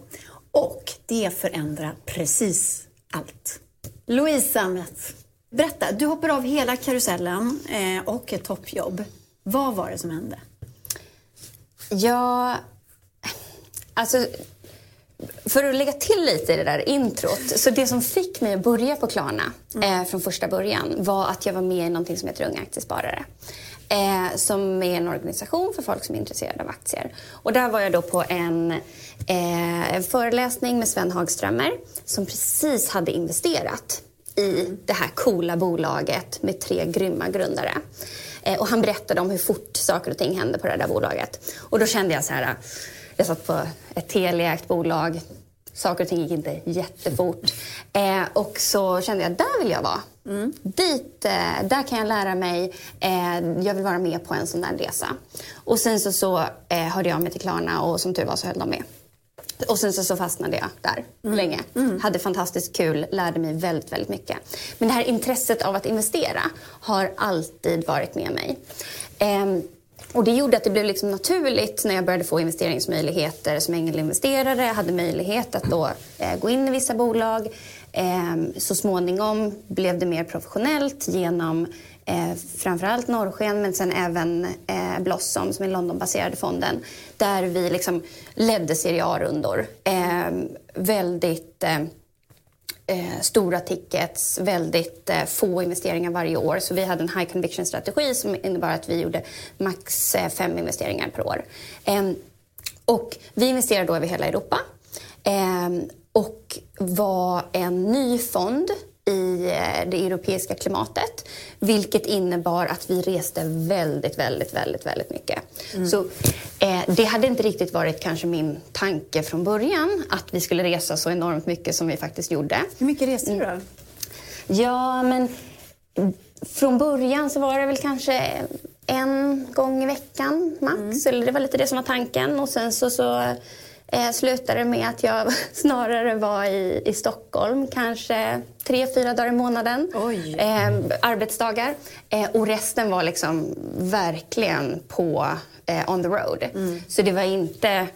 och det förändrar precis allt. Louise Ammet, berätta. Du hoppar av hela karusellen eh, och ett toppjobb. Vad var det som hände? Ja, alltså för att lägga till lite i det där introt. Så det som fick mig att börja på Klarna mm. eh, från första början var att jag var med i någonting som heter Unga Aktiesparare. Eh, som är en organisation för folk som är intresserade av aktier. Och där var jag då på en, eh, en föreläsning med Sven Hagströmer som precis hade investerat i det här coola bolaget med tre grymma grundare. Eh, och han berättade om hur fort saker och ting hände på det där bolaget. Och då kände jag så här, eh, jag satt på ett Telia, ett bolag, saker och ting gick inte jättefort. Eh, och så kände jag, där vill jag vara. Mm. Dit, eh, där kan jag lära mig. Eh, jag vill vara med på en sån där resa. Och sen så, så eh, hörde jag mig till Klarna och som tur var så höll de med. Och sen så, så fastnade jag där mm. länge. Mm. Hade fantastiskt kul, lärde mig väldigt, väldigt mycket. Men det här intresset av att investera har alltid varit med mig. Och det gjorde att det blev liksom naturligt när jag började få investeringsmöjligheter som ängelinvesterare. Jag hade möjlighet att då eh, gå in i vissa bolag. Eh, så småningom blev det mer professionellt genom eh, framförallt Norrsken men sen även eh, Blossom som är Londonbaserade fonden där vi liksom ledde Serie A-rundor. Ehm, eh, väldigt eh, stora tickets, väldigt eh, få investeringar varje år. Så vi hade en high conviction-strategi som innebar att vi gjorde max eh, fem investeringar per år. Ehm, och vi investerade då över hela Europa ehm, och var en ny fond i eh, det europeiska klimatet. Vilket innebar att vi reste väldigt, väldigt, väldigt, väldigt mycket. Mm. Så eh, det hade inte riktigt varit kanske min tanke från början att vi skulle resa så enormt mycket som vi faktiskt gjorde. Hur mycket reste du då? Mm. Ja, men från början så var det väl kanske en gång i veckan max. Mm. Eller det var lite det som var tanken. Och sen så, så eh, slutade med att jag snarare var i, i Stockholm kanske tre, fyra dagar i månaden. Eh, arbetsdagar. Eh, och resten var liksom verkligen på eh, on the road. Mm. Så det var inte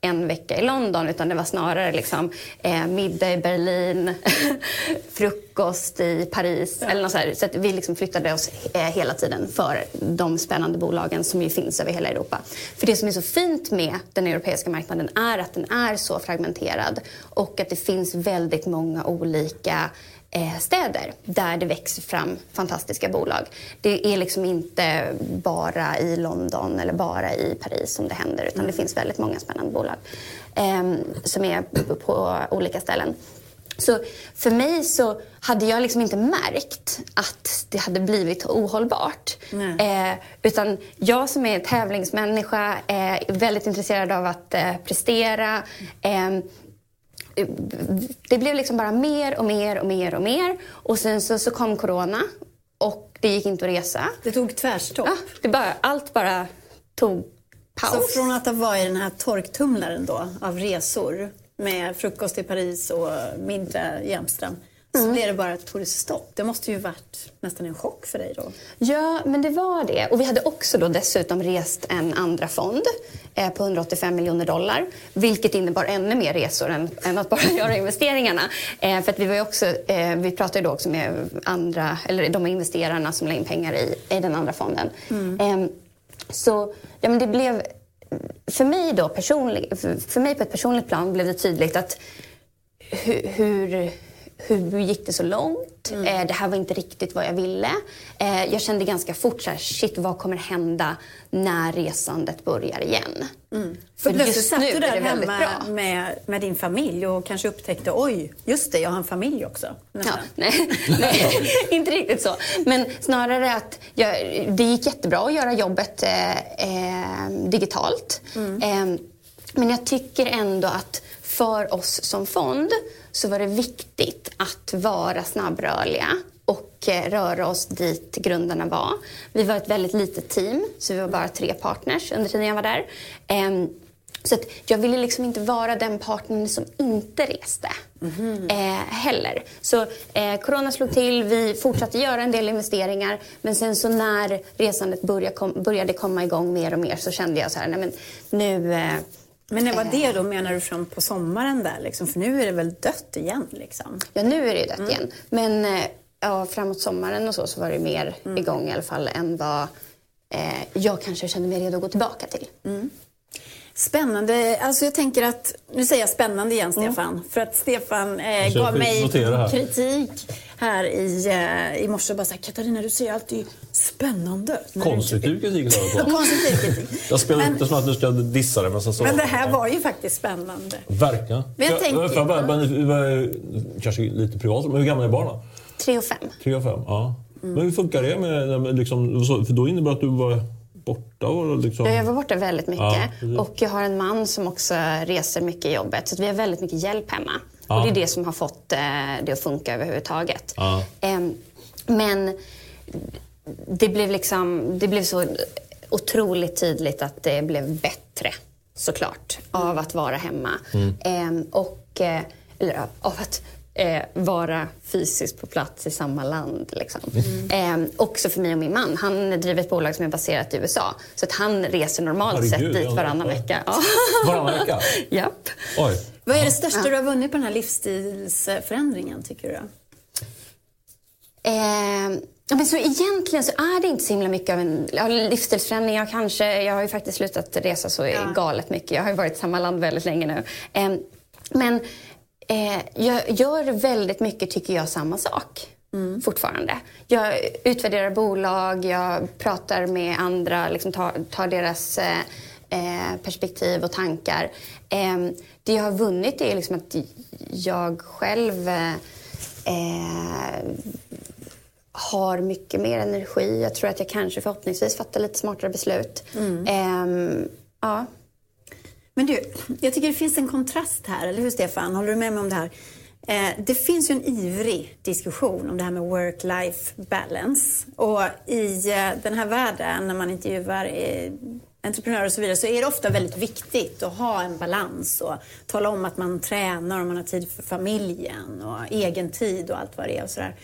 en vecka i London utan det var snarare liksom, eh, middag i Berlin, frukost i Paris. Ja. Eller något så här. så vi liksom flyttade oss eh, hela tiden för de spännande bolagen som ju finns över hela Europa. För det som är så fint med den europeiska marknaden är att den är så fragmenterad och att det finns väldigt många olika städer där det växer fram fantastiska bolag. Det är liksom inte bara i London eller bara i Paris som det händer utan det finns väldigt många spännande bolag eh, som är på olika ställen. Så för mig så hade jag liksom inte märkt att det hade blivit ohållbart. Eh, utan jag som är tävlingsmänniska, eh, väldigt intresserad av att eh, prestera. Det blev liksom bara mer och mer och mer och mer. Och sen så, så kom corona och det gick inte att resa. Det tog tvärstopp. Ja, det bara, allt bara tog paus. Så från att ha varit den här torktumlaren då av resor med frukost i Paris och middag i Amsterdam så Mm. blev det bara tog det stopp. Det måste ju varit nästan en chock för dig då. Ja, men det var det. Och vi hade också då dessutom rest en andra fond eh, på 185 miljoner dollar. Vilket innebar ännu mer resor än, än att bara göra investeringarna. Eh, för att vi, var också, eh, vi pratade då också med andra, eller de investerarna som la in pengar i, i den andra fonden. Eh, så ja, men det blev, för mig då personlig, för, för mig på ett personligt plan blev det tydligt att hur, hur, hur gick det så långt? Eh, det här var inte riktigt vad jag ville. Eh, jag kände ganska fort så här, shit vad kommer hända när resandet börjar igen? För plötsligt just satt du är där hemma med, med din familj och kanske upptäckte oj, just det, jag har en familj också. Ja, nej, nej, inte riktigt så. Men snarare att jag, det gick jättebra att göra jobbet eh, eh, digitalt. Eh, men jag tycker ändå att för oss som fond så var det viktigt att vara snabbrörliga och eh, röra oss dit grundarna var. Vi var ett väldigt litet team, så vi var bara tre partners under tiden jag var där. Ehm, så att jag ville liksom inte vara den partnern som inte reste eh, heller. Så eh, corona slog till, vi fortsatte göra en del investeringar men sen så när resandet började, kom, började komma igång mer och mer så kände jag så här, nej men nu... Eh, Men när var det då menar du fram på sommaren där liksom? För nu är det väl dött igen liksom? Ja, nu är det dött igen. Men eh, ja, framåt sommaren och så, så var det mer igång i alla fall än vad eh, jag kanske kände mig redo att gå tillbaka till. Spännande. Alltså jag tänker att, nu säger jag spännande igen Stefan, för att Stefan eh, gav mig här. kritik här i, eh, i morse och bara så här, Katarina du säger alltid spännande. Konstruktiv kritik sa jag. Konstruktiv kritik. Jag spelar Men- det som att du ska dissa det men så... Men det här var ju faktiskt spännande. Verkligen. Men jag tänker- men, kanske lite privat, men hur gamla är barnen? Tre och fem. Tre och fem? Ja. Mm. Men hur funkar det med, liksom, för då innebär det att du var borta och liksom... Jag var borta väldigt mycket. Ja, och jag har en man som också reser mycket i jobbet. Så vi har väldigt mycket hjälp hemma. Ja. Och det är det som har fått eh, det att funka överhuvudtaget. Ja. Ehm, men det blev, liksom, det blev så otroligt tydligt att det blev bättre såklart av att vara hemma. Mm. Ehm, och, eh, eller av att eh, vara fysiskt på plats i samma land. Liksom. Mm. Ehm, också för mig och min man. Han driver ett bolag som är baserat i USA. Så att han reser normalt Herregud, sett dit ja. varannan vecka. Ja. Varannan vecka? Japp. Oj. Vad är det största du har vunnit på den här livsstilsförändringen tycker du? Eh, ja, men så egentligen så är det inte så himla mycket av en ja, livsstilsförändring. Jag, kanske, jag har ju faktiskt slutat resa så galet mycket. Jag har ju varit i samma land väldigt länge nu. Eh, men eh, jag gör väldigt mycket, tycker jag, samma sak. Fortfarande. Jag utvärderar bolag, jag pratar med andra, liksom tar, tar deras eh, eh, perspektiv och tankar. Eh, det jag har vunnit är liksom att jag själv eh, har mycket mer energi. Jag tror att jag kanske förhoppningsvis fattar lite smartare beslut. Ehm, ja. Men du, jag tycker det finns en kontrast här, eller hur Stefan? Håller du med mig om det här? Eh, det finns ju en ivrig diskussion om det här med work-life balance. Och i eh, den här världen, när man intervjuar eh, entreprenörer och så vidare, så är det ofta väldigt viktigt att ha en balans och tala om att man tränar och man har tid för familjen och egen tid och allt vad det är och sådär.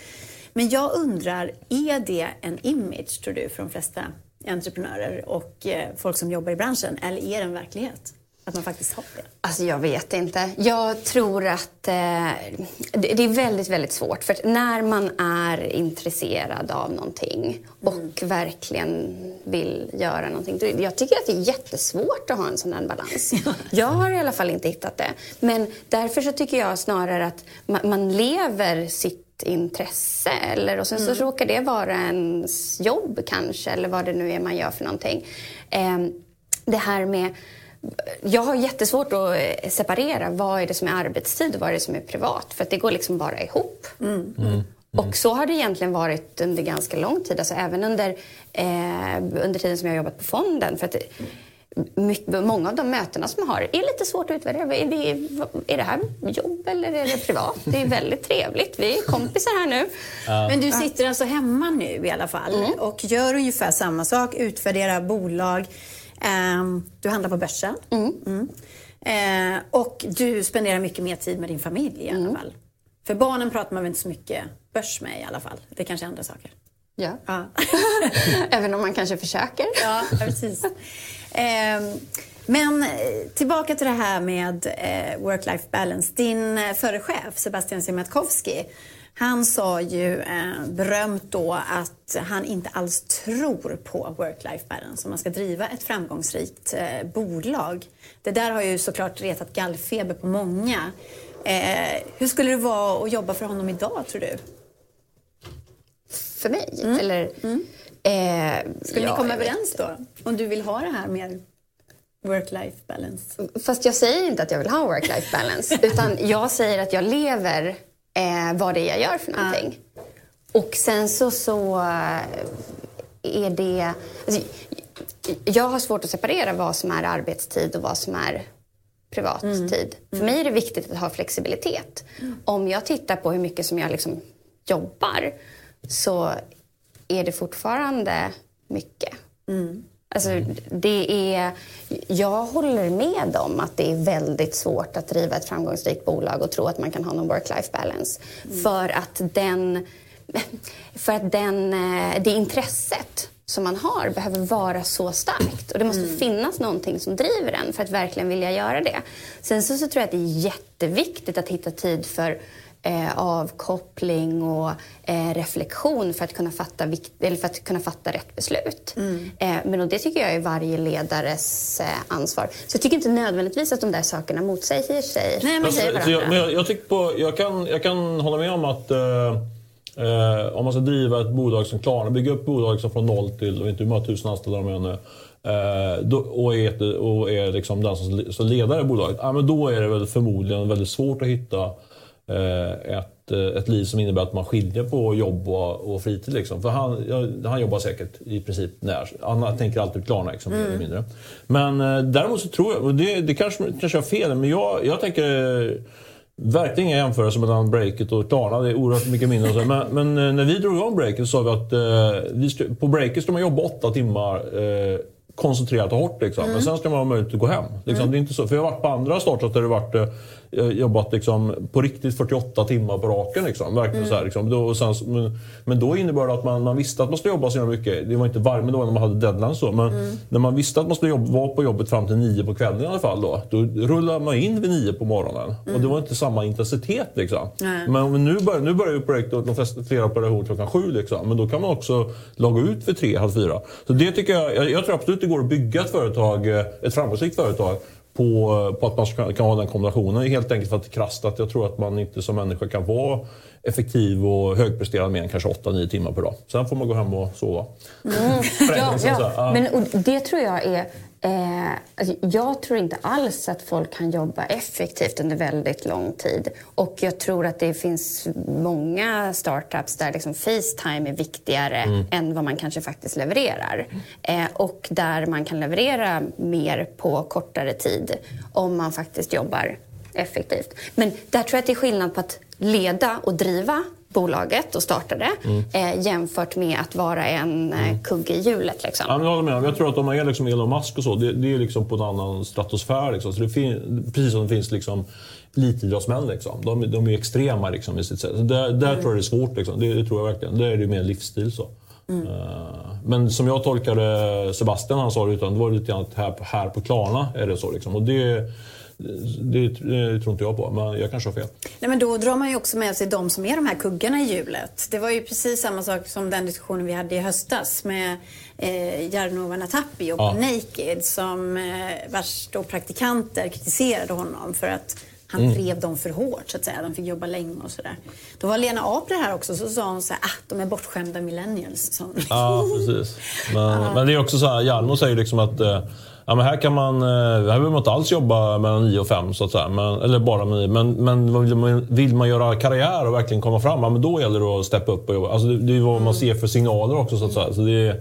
Men jag undrar, är det en image, tror du, för de flesta entreprenörer och eh, folk som jobbar i branschen? Eller är det en verklighet? Att man faktiskt har det? Alltså jag vet inte. Jag tror att eh, det, det är väldigt, väldigt svårt. För när man är intresserad av någonting och verkligen vill göra någonting. Jag tycker att det är jättesvårt att ha en sån här balans. Jag har i alla fall inte hittat det. Men därför så tycker jag snarare att man, man lever sitt intresse eller och sen så råkar det vara ens jobb kanske eller vad det nu är man gör för någonting. Eh, det här med jag har jättesvårt att eh, separera vad är det som är arbetstid och vad är det som är privat. För att det går liksom bara ihop. Och så har det egentligen varit under ganska lång tid. Alltså även under, eh, under tiden som jag har jobbat på fonden. För att mycket, många av de mötena som jag har är lite svårt att utvärdera. Är, vi, är det här jobb eller är det privat? Det är väldigt trevligt. Vi är kompisar här nu. Men du sitter alltså hemma nu i alla fall och gör ungefär samma sak, utvärderar bolag. Ehm, du handlar på börsen. Mm. Eh, och du spenderar mycket mer tid med din familj i alla fall. För barnen pratar man väl inte så mycket börs med i alla fall. Det är kanske är andra saker. Ja. Ja. Även om man kanske försöker. Ja, precis. Ehm, men eh, tillbaka till det här med eh, work-life balance. Din förre chef, Sebastian Siemiatkowski, han sa ju eh, berömt då att han inte alls tror på work-life balance om man ska driva ett framgångsrikt eh, bolag. Det där har ju såklart retat gallfeber på många. Eh, hur skulle det vara att jobba för honom idag, tror du? För mig? Eller, Eh, Skulle ja, ni komma överens då? Om du vill ha det här mer work-life balance? Fast jag säger inte att jag vill ha work-life balance. utan jag säger att jag lever eh, vad det är jag gör för någonting. Och sen så, så eh, är det... Alltså, jag har svårt att separera vad som är arbetstid och vad som är privattid. För mig är det viktigt att ha flexibilitet. Om jag tittar på hur mycket som jag liksom jobbar så är det fortfarande mycket. Alltså, det är, jag håller med om att det är väldigt svårt att driva ett framgångsrikt bolag och tro att man kan ha någon work-life balance. För att, den, för att den, eh, det intresset som man har behöver vara så starkt. Och det måste finnas någonting som driver en för att verkligen vilja göra det. Sen så, så tror jag att det är jätteviktigt att hitta tid för eh, avkoppling och eh, reflektion för att, kunna fatta vikt, eller för att kunna fatta rätt beslut. Eh, men och det tycker jag är varje ledares eh, ansvar. Så jag tycker inte nödvändigtvis att de där sakerna motsäger sig. Nej, men Alltså, så jag, varandra. men jag, jag, tycker på, jag, kan, jag kan hålla med om att eh, eh, om man ska driva ett bolag som Klarna, bygga upp bolag liksom från noll till, och inte hur många tusen anställda de är nu, då, och är, och är liksom den som, som ledare i bolaget, ja, men då är det väl förmodligen väldigt svårt att hitta ett, eh, ett liv som innebär att man skiljer på jobb och, och fritid. Liksom. För han, han jobbar säkert i princip när. Han tänker alltid Klarna liksom, mer eller mindre. Men eh, däremot så tror jag, och det, det kanske, kanske jag har fel, men jag, jag tänker Verkligen inga jämförelser mellan breaket och Klarna. Det är oerhört mycket mindre. så. Men, men eh, när vi drog igång breaket så sa vi att eh, vi ska, på breaket ska man jobba åtta timmar eh, koncentrerat och hårt. Liksom. Men sen ska man ha möjlighet att gå hem. Liksom. Det är inte så, för jag har varit på andra startups där det varit, eh, jobbat liksom, på riktigt 48 timmar på raken. Liksom. Verkligen så här, liksom. då, och sen, men, men då innebar det att man, man visste att man skulle jobba så mycket. Det var inte varje dag när man hade deadlines så. Men när man visste att man skulle jobba, vara på jobbet fram till nio på kvällen i alla fall. Då, då rullade man in vid nio på morgonen. Och det var inte samma intensitet. Liksom. Nej. Men nu börjar, nu börjar ju projektet, de flesta, flera operationer klockan sju. Liksom. Men då kan man också logga ut vid tre, halv fyra. Så det tycker jag, jag, jag tror absolut det går att bygga ett företag, eh, ett framgångsrikt företag på, på att man ska, kan ha den kombinationen. Helt enkelt för att det är krasst att jag tror att man inte som människa kan vara effektiv och högpresterande mer än kanske 8-9 timmar per dag. Sen får man gå hem och sova. Här, ja. ja. Men, och det tror jag är... Eh, alltså, jag tror inte alls att folk kan jobba effektivt under väldigt lång tid. Och jag tror att det finns många startups där liksom Facetime är viktigare Mm. än vad man kanske faktiskt levererar. Eh, och där man kan leverera mer på kortare tid om man faktiskt jobbar effektivt. Men där tror jag att det är skillnad på att leda och driva bolaget och starta det Mm. eh, jämfört med att vara en eh, kugge i hjulet. Liksom. Ja, men jag håller med. Jag tror att om man är liksom Elon Musk och så, det, det är liksom på en annan stratosfär. Liksom. Så det fin, precis som det finns liksom elitidrottsmän. Liksom. De, de är extrema liksom, i sitt sätt. Så där, där tror jag det är svårt. Liksom. Det, det tror jag verkligen. Där är det mer livsstil. så. Eh, Men som jag tolkade Sebastian, han sa det, utan det var lite grann att här, här på Klarna är det så. Liksom. Och det, det, det tror inte jag på, men jag kanske har fel. Nej, men då drar man ju också med sig de som är de här kuggarna i hjulet. Det var ju precis samma sak som den diskussionen vi hade i höstas med eh, Jarno Natapi och Ja. Naked som eh, vars då praktikanter kritiserade honom för att Han Mm. drev dem för hårt så att säga. De fick jobba länge och sådär. Då var Lena Apler här också så sa hon så här, ah, de är bortskämda millennials. Hon. Ja, precis. Men, men det är också så här, Hjalmar säger liksom att eh, ja, men här kan man, eh, här behöver man inte alls jobba mellan 9 och 5 så att säga. Men, eller bara med 9. Men, men vill, man, vill man göra karriär och verkligen komma fram, ja, men då gäller det att steppa upp och jobba. Alltså, det, det är vad man ser för signaler också så att säga. Så det är,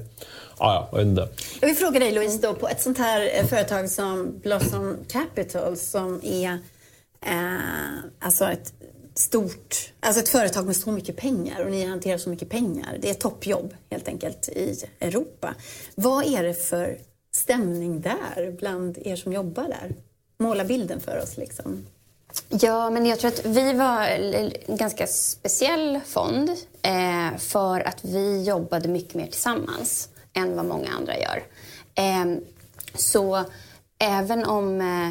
ja, ja, jag. Jag vill fråga dig Louise, då, på ett sånt här eh, företag som Blossom Capital som är eh, alltså ett stort, alltså ett företag med så mycket pengar och ni hanterar så mycket pengar. Det är toppjobb helt enkelt i Europa. Vad är det för stämning där bland er som jobbar där? Måla bilden för oss liksom. Ja, men jag tror att vi var en ganska speciell fond eh, för att vi jobbade mycket mer tillsammans än vad många andra gör. Eh, så även om eh,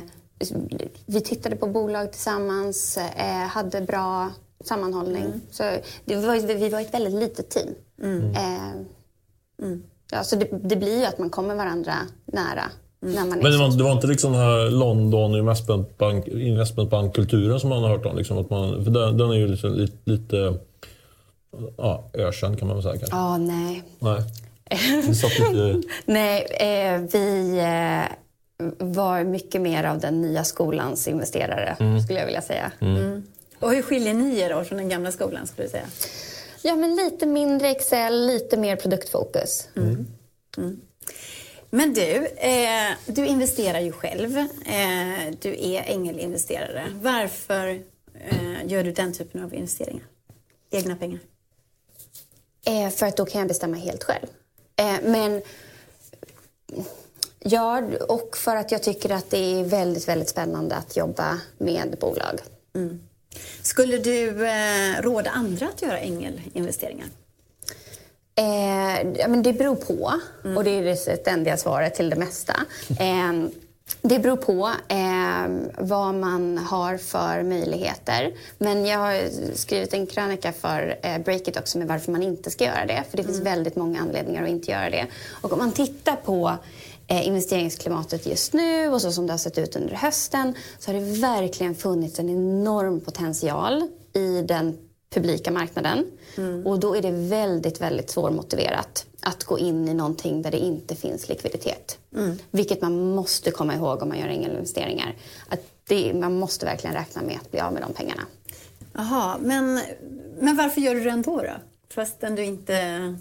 vi tittade på bolag tillsammans, eh, hade bra sammanhållning. Så det var, vi var ett väldigt litet team. Eh, Ja, så det, det blir ju att man kommer varandra nära. När man är Men det var, det var inte liksom den här London investmentbank, investmentbankkulturen som man har hört om? Liksom, att man, för den, den är ju liksom lite, lite ja, ökänd kan man väl säga kanske. Ja, nej. Nej. Lite... Nej, eh, vi eh, var mycket mer av den nya skolans investerare, skulle jag vilja säga. Och hur skiljer ni er då från den gamla skolan skulle du säga? Ja, men lite mindre Excel, lite mer produktfokus. Men du, eh, du investerar ju själv. Eh, du är ängelinvesterare. Varför eh, gör du den typen av investeringar? Egna pengar? Eh, för att då kan jag bestämma helt själv. Eh, men ja, och för att jag tycker att det är väldigt, väldigt spännande att jobba med bolag. Skulle du eh, råda andra att göra ängelinvesteringar? Eh, ja, men det beror på. Och det är det ständiga svaret till det mesta. Eh, det beror på eh, vad man har för möjligheter. Men jag har skrivit en krönika för eh, Breakit också med varför man inte ska göra det. För det finns väldigt många anledningar att inte göra det. Och om man tittar på investeringsklimatet just nu och så som det har sett ut under hösten så har det verkligen funnits en enorm potential i den publika marknaden. Och då är det väldigt, väldigt svårmotiverat att gå in i någonting där det inte finns likviditet. Vilket man måste komma ihåg om man gör ängelinvesteringar. Att det, man måste verkligen räkna med att bli av med de pengarna. Jaha, men, men varför gör du det ändå då? Fastän du inte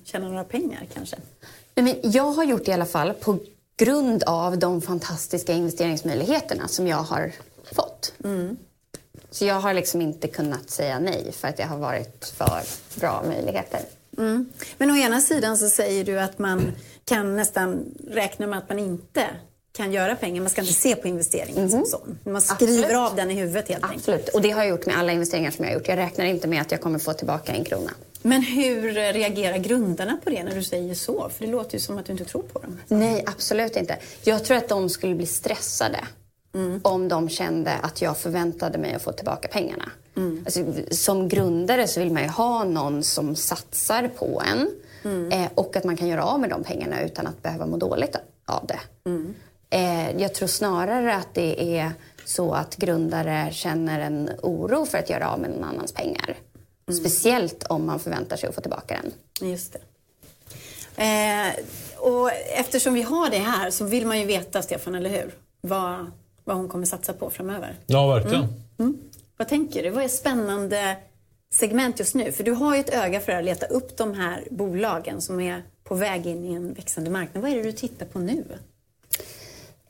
tjänar några pengar kanske? Nej, men jag har gjort det i alla fall på grund av de fantastiska investeringsmöjligheterna som jag har fått. Så jag har liksom inte kunnat säga nej för att det har varit för bra möjligheter. Mm. Men å ena sidan så säger du att man kan nästan räkna med att man inte kan göra pengar. Man ska inte se på investeringen som sån. Man skriver Absolut. av den i huvudet helt enkelt. Absolut, och det har jag gjort med alla investeringar som jag har gjort. Jag räknar inte med att jag kommer få tillbaka en krona. Men hur reagerar grundarna på det när du säger så? För det låter ju som att du inte tror på dem. Nej, absolut inte. Jag tror att de skulle bli stressade om de kände att jag förväntade mig att få tillbaka pengarna. Alltså, som grundare så vill man ju ha någon som satsar på en eh, och att man kan göra av med de pengarna utan att behöva må dåligt av det. Eh, jag tror snarare att det är så att grundare känner en oro för att göra av med någon annans pengar. Speciellt om man förväntar sig att få tillbaka den. Just det. Eh, och eftersom vi har det här så vill man ju veta, Stefan, eller hur? Vad, vad hon kommer satsa på framöver. Ja, verkligen. Vad tänker du? Vad är spännande segment just nu? För du har ju ett öga för att leta upp de här bolagen som är på väg in i en växande marknad. Vad är det du tittar på nu?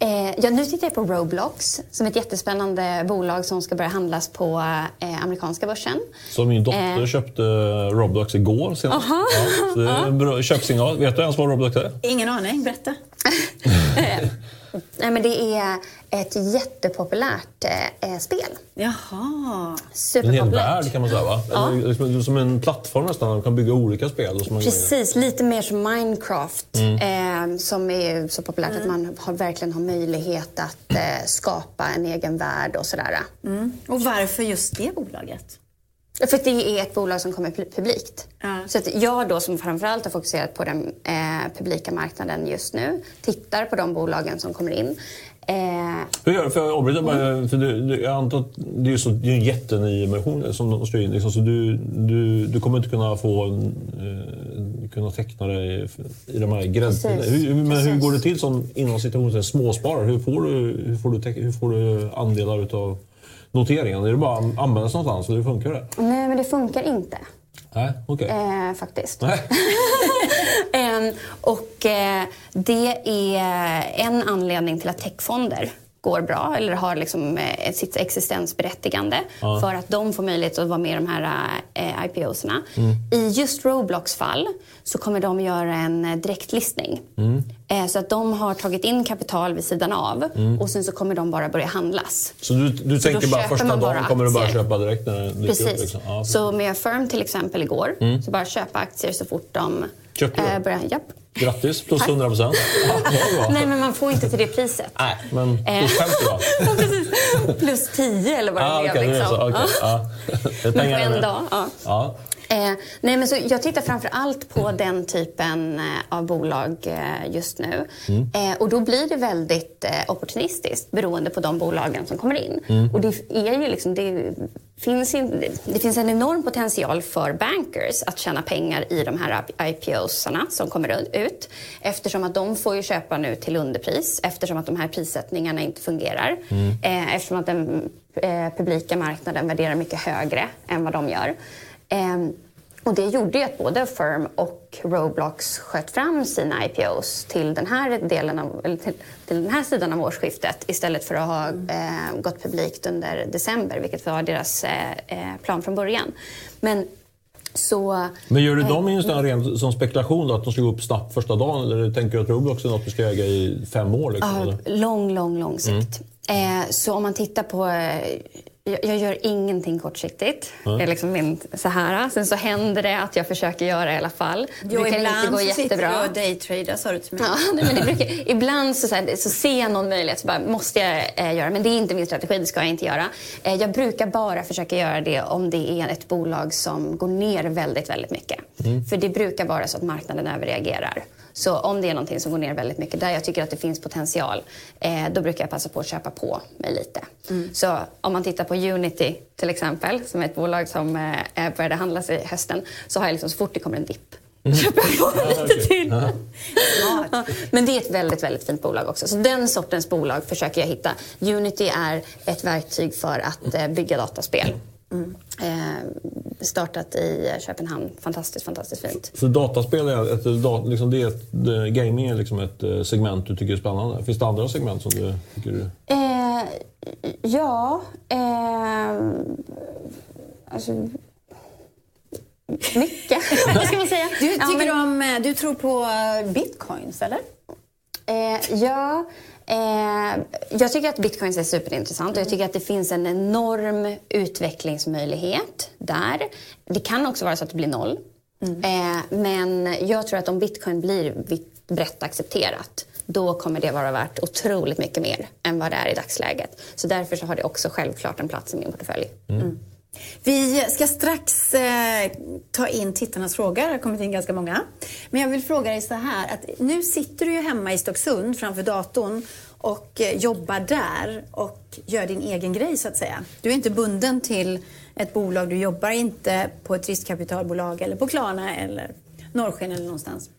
Eh, ja, nu tittar jag på Roblox som är ett jättespännande bolag som ska börja handlas på eh, amerikanska börsen. Så min dotter Eh. köpte Roblox igår senast. Ja, så det är en köpsignal. Vet du ens vad Roblox är? Ingen aning, berätta. Nej, men det är ett jättepopulärt eh, spel. Jaha. En hel Superpopulärt. värld kan man säga va? Eller liksom Som en plattform nästan. Man kan bygga olika spel. Och Precis, lite mer som Minecraft eh, som är så populärt att man har, verkligen har möjlighet att eh, skapa en egen värld och sådär. Och varför just det bolaget? För det är ett bolag som kommer pu- publikt. Ja. Så att jag då som framförallt har fokuserat på den eh, publika marknaden just nu tittar på de bolagen som kommer in. Eh, Hur gör du? Får jag avbryta bara? För du, du, jag antar att det är, så, det är en jätteny emission som de styr in. Liksom, så du, du, du kommer inte kunna få eh, kunna teckna dig i de här. Hur, men hur går det till som inom situationen småsparare? Hur får du, hur får du, teck- hur får du andelar utav noteringen? Är det bara att använda sig någonstans och det funkar det? nej, men det funkar inte. Nej, okej. Eh, faktiskt. Nej. Ehm, och eh, det är en anledning till att techfonder går bra eller har liksom, eh, sitt existensberättigande för att de får möjlighet att vara med i de här eh, IPOsarna. I just Roblox fall så kommer de göra en eh, direktlistning. Eh, så att de har tagit in kapital vid sidan av och sen så kommer de bara börja handlas. Så du, du Så tänker då bara första man bara dagen kommer du bara köpa direkt när det dyker upp? Precis. Liksom. Ja, så med Firm till exempel igår, så bara köpa aktier så fort de Köpte du? eh. Japp. Grattis, plus Tack. 100 procent. Ja. Nej, men man får inte till det priset. Nej, men Eh. plus 50 då? Ja, precis. Plus 10 eller vad det Ah, blev. är liksom. okej, ja. Det är Men på pengar en dag. Ja. Ja. Eh, nej, men så jag tittar framför allt på den typen eh, av bolag eh, just nu. Mm. Eh, och då blir det väldigt eh, opportunistiskt beroende på de bolagen som kommer in. Mm. Och det, är ju liksom, det, finns in, det finns en enorm potential för bankers att tjäna pengar i de här IPOsarna som kommer ut. Eftersom att de får ju köpa nu till underpris eftersom att de här prissättningarna inte fungerar. Mm. Eftersom att den publika marknaden värderar mycket högre än vad de gör. Ehm, och det gjorde ju att både Firm och Roblox sköt fram sina IPOs till den här, delen av, till, till den här sidan av årsskiftet istället för att ha eh, gått publikt under december, vilket var deras eh, eh, plan från början. Men så... Men gör du dem just den rent som spekulation då, att de ska gå upp snabbt första dagen? Eller tänker du att Roblox är något du ska äga i fem år? Liksom, Ja, eller? lång, lång, lång sikt. Eh, så om man tittar på... Jag, gör ingenting kortsiktigt. Det är liksom min, så här. Sen så händer det att jag försöker göra i alla fall. Det Jo, brukar ibland inte gå så sitter jättebra. du och daytradar sa du till mig. Ja, nej, men det brukar, ibland så, så, här, så ser jag någon möjlighet så bara, måste jag eh, göra men det är inte min strategi, det ska jag inte göra. Eh, jag brukar bara försöka göra det om det är ett bolag som går ner väldigt, väldigt mycket. För det brukar vara så att marknaden överreagerar. Så om det är någonting som går ner väldigt mycket där jag tycker att det finns potential, eh, då brukar jag passa på att köpa på mig lite. Så om man tittar på Unity till exempel, som är ett bolag som eh, började handlas i hösten, så har jag liksom så fort det kommer en dipp köper jag på mig lite till. Ja, Men det är ett väldigt, väldigt fint bolag också. Så den sortens bolag försöker jag hitta. Unity är ett verktyg för att eh, bygga dataspel. Eh, startat i Köpenhamn. Fantastiskt, fantastiskt fint. Så dataspel är ett, dat- liksom det är ett, gaming är liksom ett eh, segment du tycker är spännande. Finns det andra segment som du tycker du... Eh, ja, eh, alltså... Mycket, vad ska man säga? Du, Ja, tycker men- du, om, eh, du tror på eh, bitcoins, eller? Eh, ja, eh, jag tycker att bitcoins är superintressant och jag tycker att det finns en enorm utvecklingsmöjlighet där. Det kan också vara så att det blir noll. Eh, men jag tror att om bitcoin blir brett accepterat då kommer det vara värt otroligt mycket mer än vad det är i dagsläget. Så därför så har det också självklart en plats i min portfölj. Vi ska strax eh, ta in tittarnas frågor. Det har kommit in ganska många. Men jag vill fråga dig så här. Att nu sitter du ju hemma i Stocksund framför datorn och eh, jobbar där och gör din egen grej så att säga. Du är inte bunden till ett bolag. Du jobbar inte på ett riskkapitalbolag eller på Klarna eller Norrsken eller någonstans.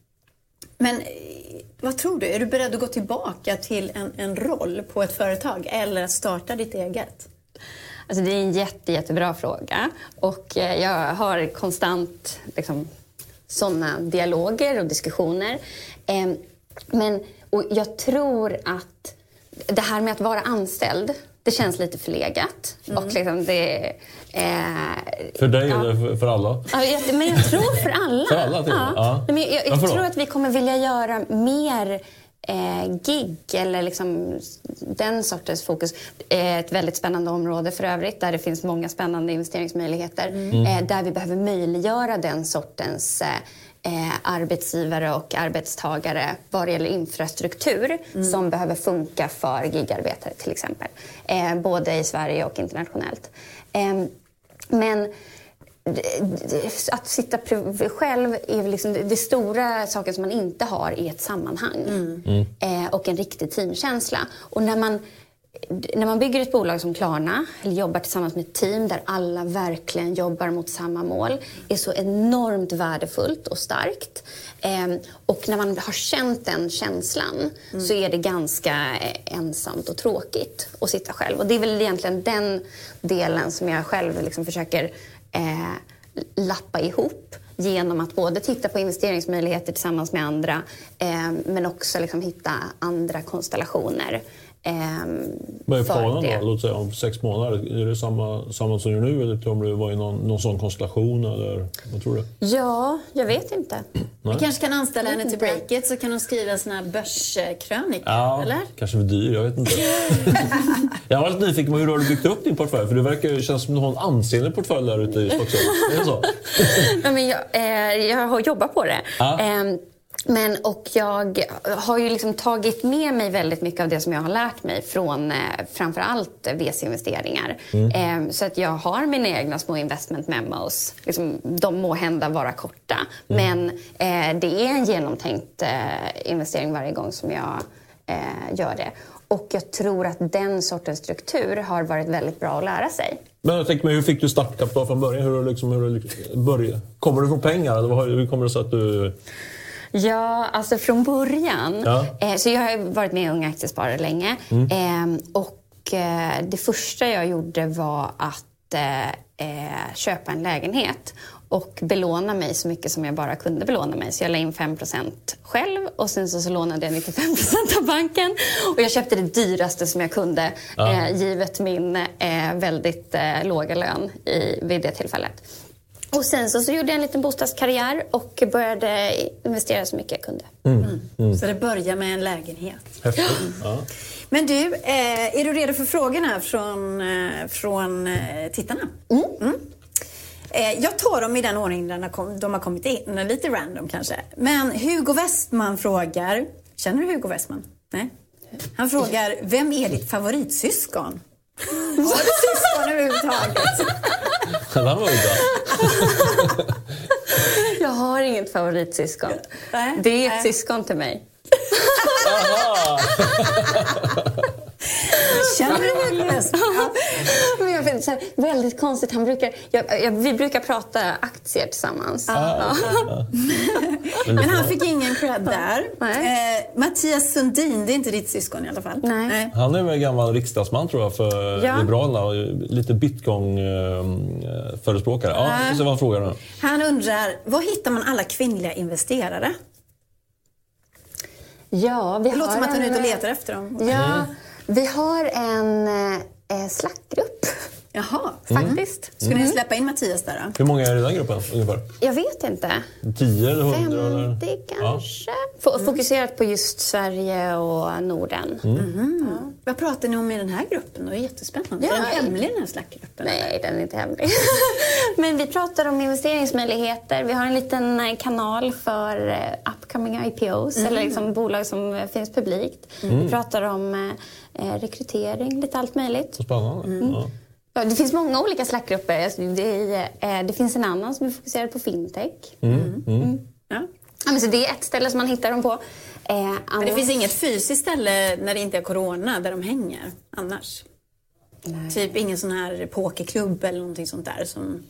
Men eh, vad tror du? Är du beredd att gå tillbaka till en, en roll på ett företag eller att starta ditt eget? Alltså det är en jätte, jättebra fråga. Och eh, jag har konstant liksom, såna dialoger och diskussioner. Eh, men, och jag tror att det här med att vara anställd, det känns lite förlegat. Och liksom det, eh, För dig ja. eller för, för alla? Ja, men jag tror för alla. För alla till med? Ja. Nej, Men jag jag, tror att vi kommer vilja göra mer eh, gig eller liksom den sortens fokus. Eh, ett väldigt spännande område för övrigt där det finns många spännande investeringsmöjligheter. Eh, där vi behöver möjliggöra den sortens eh, arbetsgivare och arbetstagare vad det gäller infrastruktur som behöver funka för gigarbetare till exempel. Eh, både i Sverige och internationellt. Eh, men att sitta själv är liksom det stora saken som man inte har i ett sammanhang. Mm. Eh, och en riktig teamkänsla. Och när man, när man bygger ett bolag som Klarna, eller jobbar tillsammans med ett team där alla verkligen jobbar mot samma mål, är så enormt värdefullt och starkt. Eh, och när man har känt den känslan mm. så är det ganska eh, ensamt och tråkigt att sitta själv. Och det är väl egentligen den delen som jag själv liksom försöker eh, lappa ihop genom att både titta på investeringsmöjligheter tillsammans med andra eh, men också liksom hitta andra konstellationer. Vad är planen då? Låt säga om sex månader? Är det samma, samma som nu eller om du var i någon, någon sån konstellation? Eller, vad tror du? Ja, jag vet inte. Vi kanske kan anställa henne till Breakit så kan hon skriva en sån här börskrönika? Ja, eller? kanske för dyr. Jag vet inte. jag var lite nyfiken på hur du har byggt upp din portfölj. För det verkar känns som att du har en ansenlig portfölj där ute i Stockholm. Är det så? men jag, eh, jag har jobbat på det. Ja. Eh, men, och jag har ju liksom tagit med mig väldigt mycket av det som jag har lärt mig från eh, framförallt VC-investeringar. Mm. Eh, så att jag har mina egna små investment memos. Liksom, de må hända vara korta, mm. men eh, det är en genomtänkt eh, investering varje gång som jag eh, gör det. Och jag tror att den sortens struktur har varit väldigt bra att lära sig. Men jag tänker mig, hur fick du startkapital från början? Hur, liksom, hur började? Kommer du från pengar? Eller hur kommer det sig att du Ja, alltså från början. Ja. Eh, så jag har varit med i Unga Aktiesparare länge. Mm. Eh, och eh, det första jag gjorde var att eh, eh, köpa en lägenhet och belåna mig så mycket som jag bara kunde belåna mig. Så jag la in 5% själv och sen så, så lånade jag 95% av banken. Och jag köpte det dyraste som jag kunde ja. eh, givet min väldigt låga lön i, vid det tillfället. Och sen så, så gjorde jag en liten bostadskarriär och började investera så mycket jag kunde. Mm. Mm. Mm. Så det började med en lägenhet. Häftigt. Ja. Men du, eh, är du redo för frågorna från, eh, från eh, tittarna? Mm. Mm. Eh, jag tar dem i den ordning de har kommit in, lite random kanske. Men Hugo Westman frågar, känner du Hugo Westman? Nej? Han frågar, vem är ditt favoritsyskon? Har du syskon överhuvudtaget? Var bra. Jag har inget favoritsyskon. Det är ett syskon till mig. Men jag vet, så här, väldigt konstigt. Han brukar, jag, jag, vi brukar prata aktier tillsammans. Ah, ja. Ja. Men han fick ingen cred där. Eh, Mattias Sundin, det är inte ditt syskon i alla fall. Nej. Nej. Han är väl gammal riksdagsman tror jag för ja. Liberalerna och lite bitcoin-förespråkare. Ja, vi får se vad han frågar nu. Han undrar, var hittar man alla kvinnliga investerare? Ja, vi det låter som att han är ute och letar efter dem. Ja, mm vi har en eh, slackgrupp. Jaha, faktiskt. Mm. Ska ni släppa in Mattias där då? Hur många är det i den gruppen ungefär? Jag vet inte. 10 eller 100? 50 eller? kanske. Ja. Fokuserat på just Sverige och Norden. Mm. Mm. Ja. Vad pratar ni om i den här gruppen? Det är jättespännande. Ja. Är den hemlig den här slackgruppen? Nej, den är inte hemlig. Men vi pratar om investeringsmöjligheter. Vi har en liten eh, kanal för eh, upcoming IPOs, mm. eller liksom bolag som finns publikt. Mm. Vi pratar om eh, rekrytering, lite allt möjligt. Så spännande. Mm. Ja. Ja, det finns många olika Slackgrupper. Alltså, det, eh, det, finns en annan som är fokuserad på fintech. Mm. Mm. mm. Ja. Ja, men så det är ett ställe som man hittar dem på. Eh, men det finns inget fysiskt ställe när det inte är corona där de hänger annars? Nej. Typ ingen sån här pokerklubb eller någonting sånt där? Som,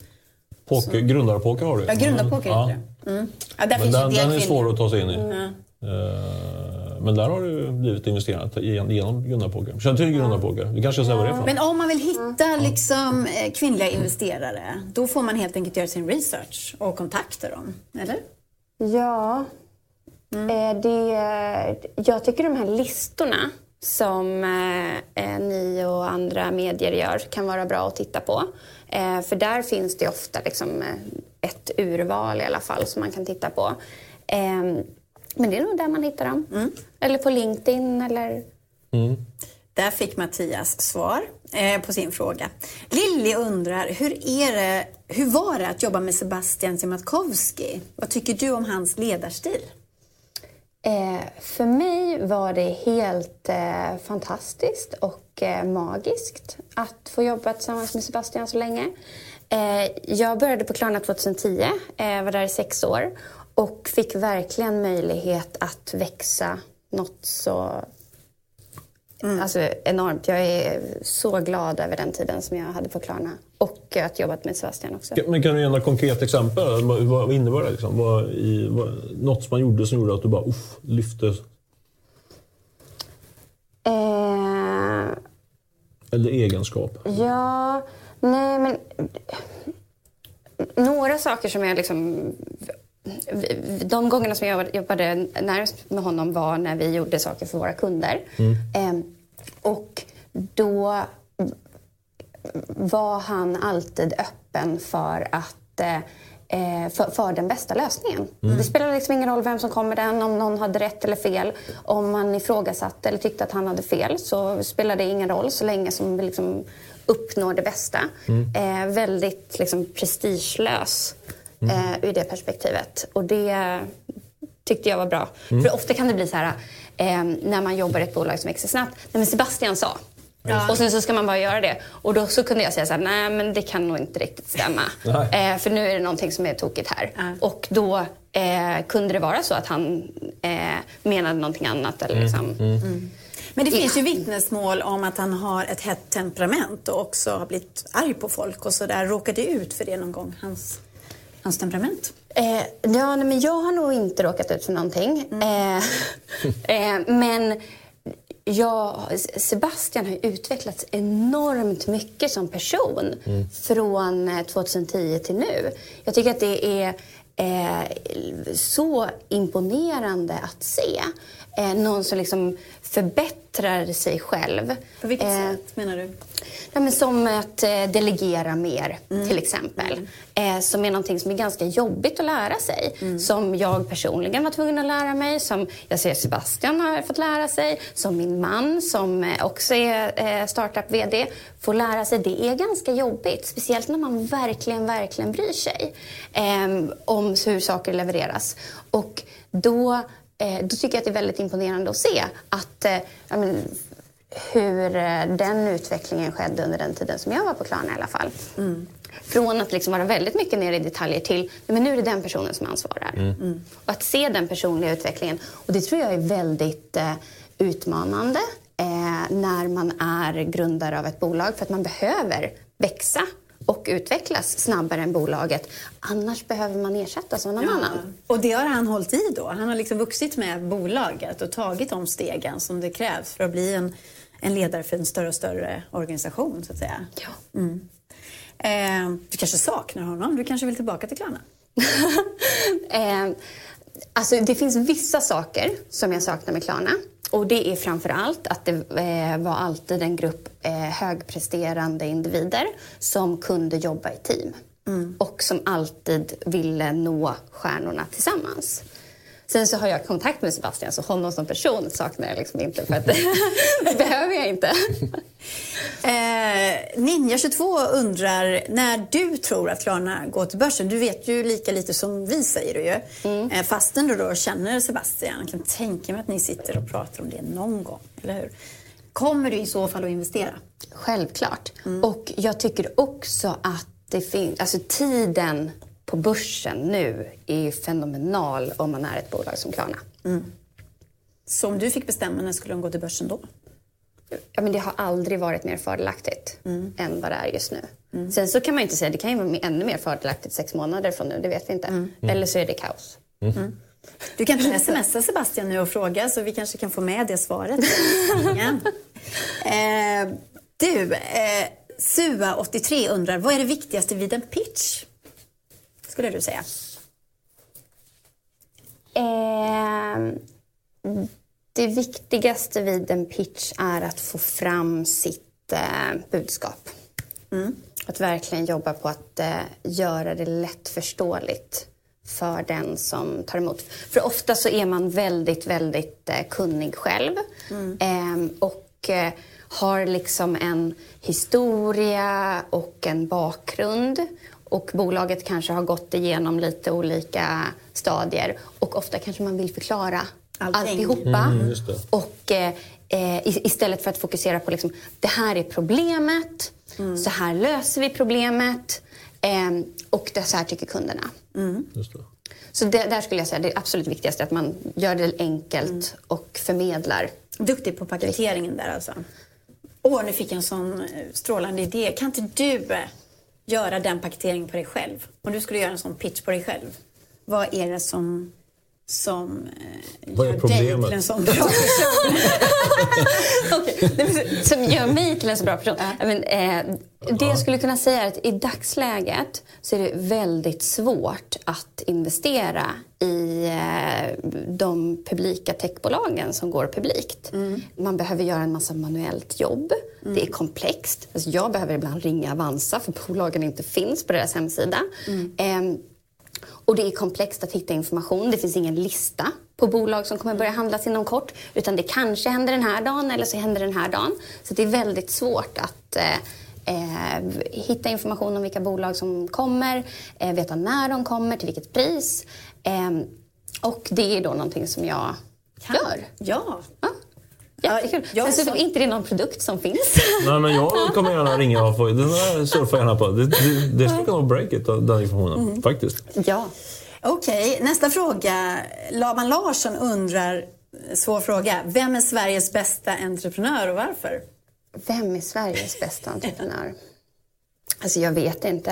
Poker, som... Grundarpoker har du. Ja, grundarpoker mm. heter det. Mm. Ja, där men finns den, den är svår att ta sig in i. Mm. Uh, men där har du blivit investerat genom Gunnar Känner du till Gunnar Du kanske säger vad det är för Men om man vill hitta liksom, eh, kvinnliga investerare, då får man helt enkelt göra sin research och kontakta dem, eller? Ja. Mm. Eh, det, jag tycker de här listorna som eh, ni och andra medier gör kan vara bra att titta på. Eh, för där finns det ofta liksom, ett urval i alla fall som man kan titta på. Eh, men det är nog där man hittar dem. Mm. Eller på LinkedIn eller... Mm. Där fick Mattias svar eh, på sin fråga. Lilly undrar, hur, är det, hur var det att jobba med Sebastian Siemiatkowski? Vad tycker du om hans ledarstil? Eh, för mig var det helt eh, fantastiskt och eh, magiskt att få jobba tillsammans med Sebastian så länge. Eh, jag började på Klarna 2010, eh, var där i sex år och fick verkligen möjlighet att växa något så alltså, enormt. Jag är så glad över den tiden som jag hade på Klarna och att jobbat med Sebastian också. Men kan du ge några konkreta exempel? Vad, vad innebär det? Liksom? Vad, i, vad, något som man gjorde som gjorde att du bara uff, lyfte? Eh, Eller egenskap? Ja, nej men... Några saker som jag liksom... De gångerna som jag jobbade närmast med honom var när vi gjorde saker för våra kunder. Eh, och då var han alltid öppen för att eh, för, för den bästa lösningen. Det spelade liksom ingen roll vem som kom med den, om någon hade rätt eller fel. Om man ifrågasatte eller tyckte att han hade fel så spelade det ingen roll så länge som vi liksom uppnår det bästa. Eh, väldigt liksom, prestigelös eh, ur det perspektivet. Och det tyckte jag var bra. För ofta kan det bli så här eh, när man jobbar i ett bolag som växer snabbt. Nej, men Sebastian sa. Och sen så ska man bara göra det. Och då så kunde jag säga så här, nej men det kan nog inte riktigt stämma. Eh, för nu är det någonting som är tokigt här. Och då eh, kunde det vara så att han eh, menade någonting annat. Eller liksom. Men det finns ju vittnesmål om att han har ett hett temperament och också har blivit arg på folk och så där. Råkade ut för det någon gång, hans, hans temperament? Eh, ja, nej, men jag har nog inte råkat ut för någonting. Eh, eh, men jag, Sebastian har utvecklats enormt mycket som person från eh, 2010 till nu. Jag tycker att det är eh, så imponerande att se. Eh, någon som liksom förbättrar sig själv. På vilket Eh, sätt menar du? Ja, men som att eh, delegera mer, till exempel. Eh, som är någonting som är ganska jobbigt att lära sig. Som jag personligen var tvungen att lära mig. Som jag ser Sebastian har fått lära sig. Som min man, som eh, också är startup-VD, får lära sig. Det är ganska jobbigt. Speciellt när man verkligen, verkligen bryr sig om hur saker levereras. Och då, då tycker jag att det är väldigt imponerande att se att eh, ja, men, hur eh, den utvecklingen skedde under den tiden som jag var på Klarna i alla fall. Från att liksom vara väldigt mycket nere i detaljer till men nu är det den personen som ansvarar. Mm. Och att se den personliga utvecklingen. Och det tror jag är väldigt eh, utmanande eh, när man är grundare av ett bolag. För att man behöver växa och utvecklas snabbare än bolaget. Annars behöver man ersättas av någon annan. Och det har han hållit i då. Han har liksom vuxit med bolaget och tagit de stegen som det krävs för att bli en, en ledare för en större och större organisation så att säga. Ja. Eh, du kanske saknar honom? Du kanske vill tillbaka till Klarna? Eh, alltså det finns vissa saker som jag saknar med Klarna. Och det är framför allt att det eh, var alltid en grupp eh, högpresterande individer som kunde jobba i team. Och som alltid ville nå stjärnorna tillsammans. Sen så har jag kontakt med Sebastian, så honom som person saknar jag liksom inte. För att det behöver jag inte. Eh, Ninja22 undrar när du tror att Klarna går till börsen. Du vet ju lika lite som vi säger du ju. Eh, fastän du då känner Sebastian. Jag kan tänka mig att ni sitter och pratar om det någon gång, eller hur? Kommer du i så fall att investera? Självklart. Och jag tycker också att det finns... Alltså tiden på börsen nu är ju fenomenal om man är ett bolag som Klarna. Så om du fick bestämma, när skulle de gå till börsen då? Ja, men det har aldrig varit mer fördelaktigt än vad det är just nu. Sen så kan man inte säga, det kan ju vara ännu mer fördelaktigt sex månader från nu, det vet vi inte. Eller så är det kaos. Du kan inte smsa Sebastian nu och fråga så vi kanske kan få med det svaret. Eh, du, eh, Sua83 undrar, vad är det viktigaste vid en pitch? Skulle du säga? Ehm, det viktigaste vid en pitch är att få fram sitt eh, budskap. Att verkligen jobba på att eh, göra det lättförståeligt för den som tar emot. För ofta så är man väldigt, väldigt eh, kunnig själv. Ehm, och har liksom en historia och en bakgrund. Och bolaget kanske har gått igenom lite olika stadier. Och ofta kanske man vill förklara Allting. alltihopa. det. Och eh, eh, istället för att fokusera på liksom, det här är problemet, så här löser vi problemet. Ehm, och det så här tycker kunderna. Just det. Så det, där skulle jag säga det är absolut viktigaste, att man gör det enkelt och förmedlar. Duktig på paketeringen där alltså. Åh, nu fick jag en sån eh, strålande idé. Kan inte du eh, göra den paketeringen på dig själv? Om du skulle göra en sån pitch på dig själv. Vad är det som, som eh, Vad är gör dig problemet? till en sån bra person? Vill- Som gör mig till en så bra person. Ja, Men, eh, det jag skulle kunna säga är att i dagsläget så är det väldigt svårt att investera i eh, de publika techbolagen som går publikt. Man behöver göra en massa manuellt jobb. Det är komplext. Alltså jag behöver ibland ringa Avanza för bolagen inte finns på deras hemsida. Ehm, och det är komplext att hitta information. Det finns ingen lista på bolag som kommer börja handlas inom kort. Utan det kanske händer den här dagen eller så händer den här dagen. Så det är väldigt svårt att eh, eh, hitta information om vilka bolag som kommer, eh, veta när de kommer, till vilket pris. Eh, och det är då någonting som jag gör. Ja. Ja. Jättekul. Ja, jag Sen så är inte det någon produkt som finns. Nej, men jag kommer gärna ringa och få... Den där surfar jag gärna på. Det, det, det skulle kunna vara breaket, den informationen. Faktiskt. ja. Okej, nästa fråga. Laban Larsson undrar, svår fråga. Vem är Sveriges bästa entreprenör och varför? Vem är Sveriges bästa entreprenör? Alltså jag vet inte.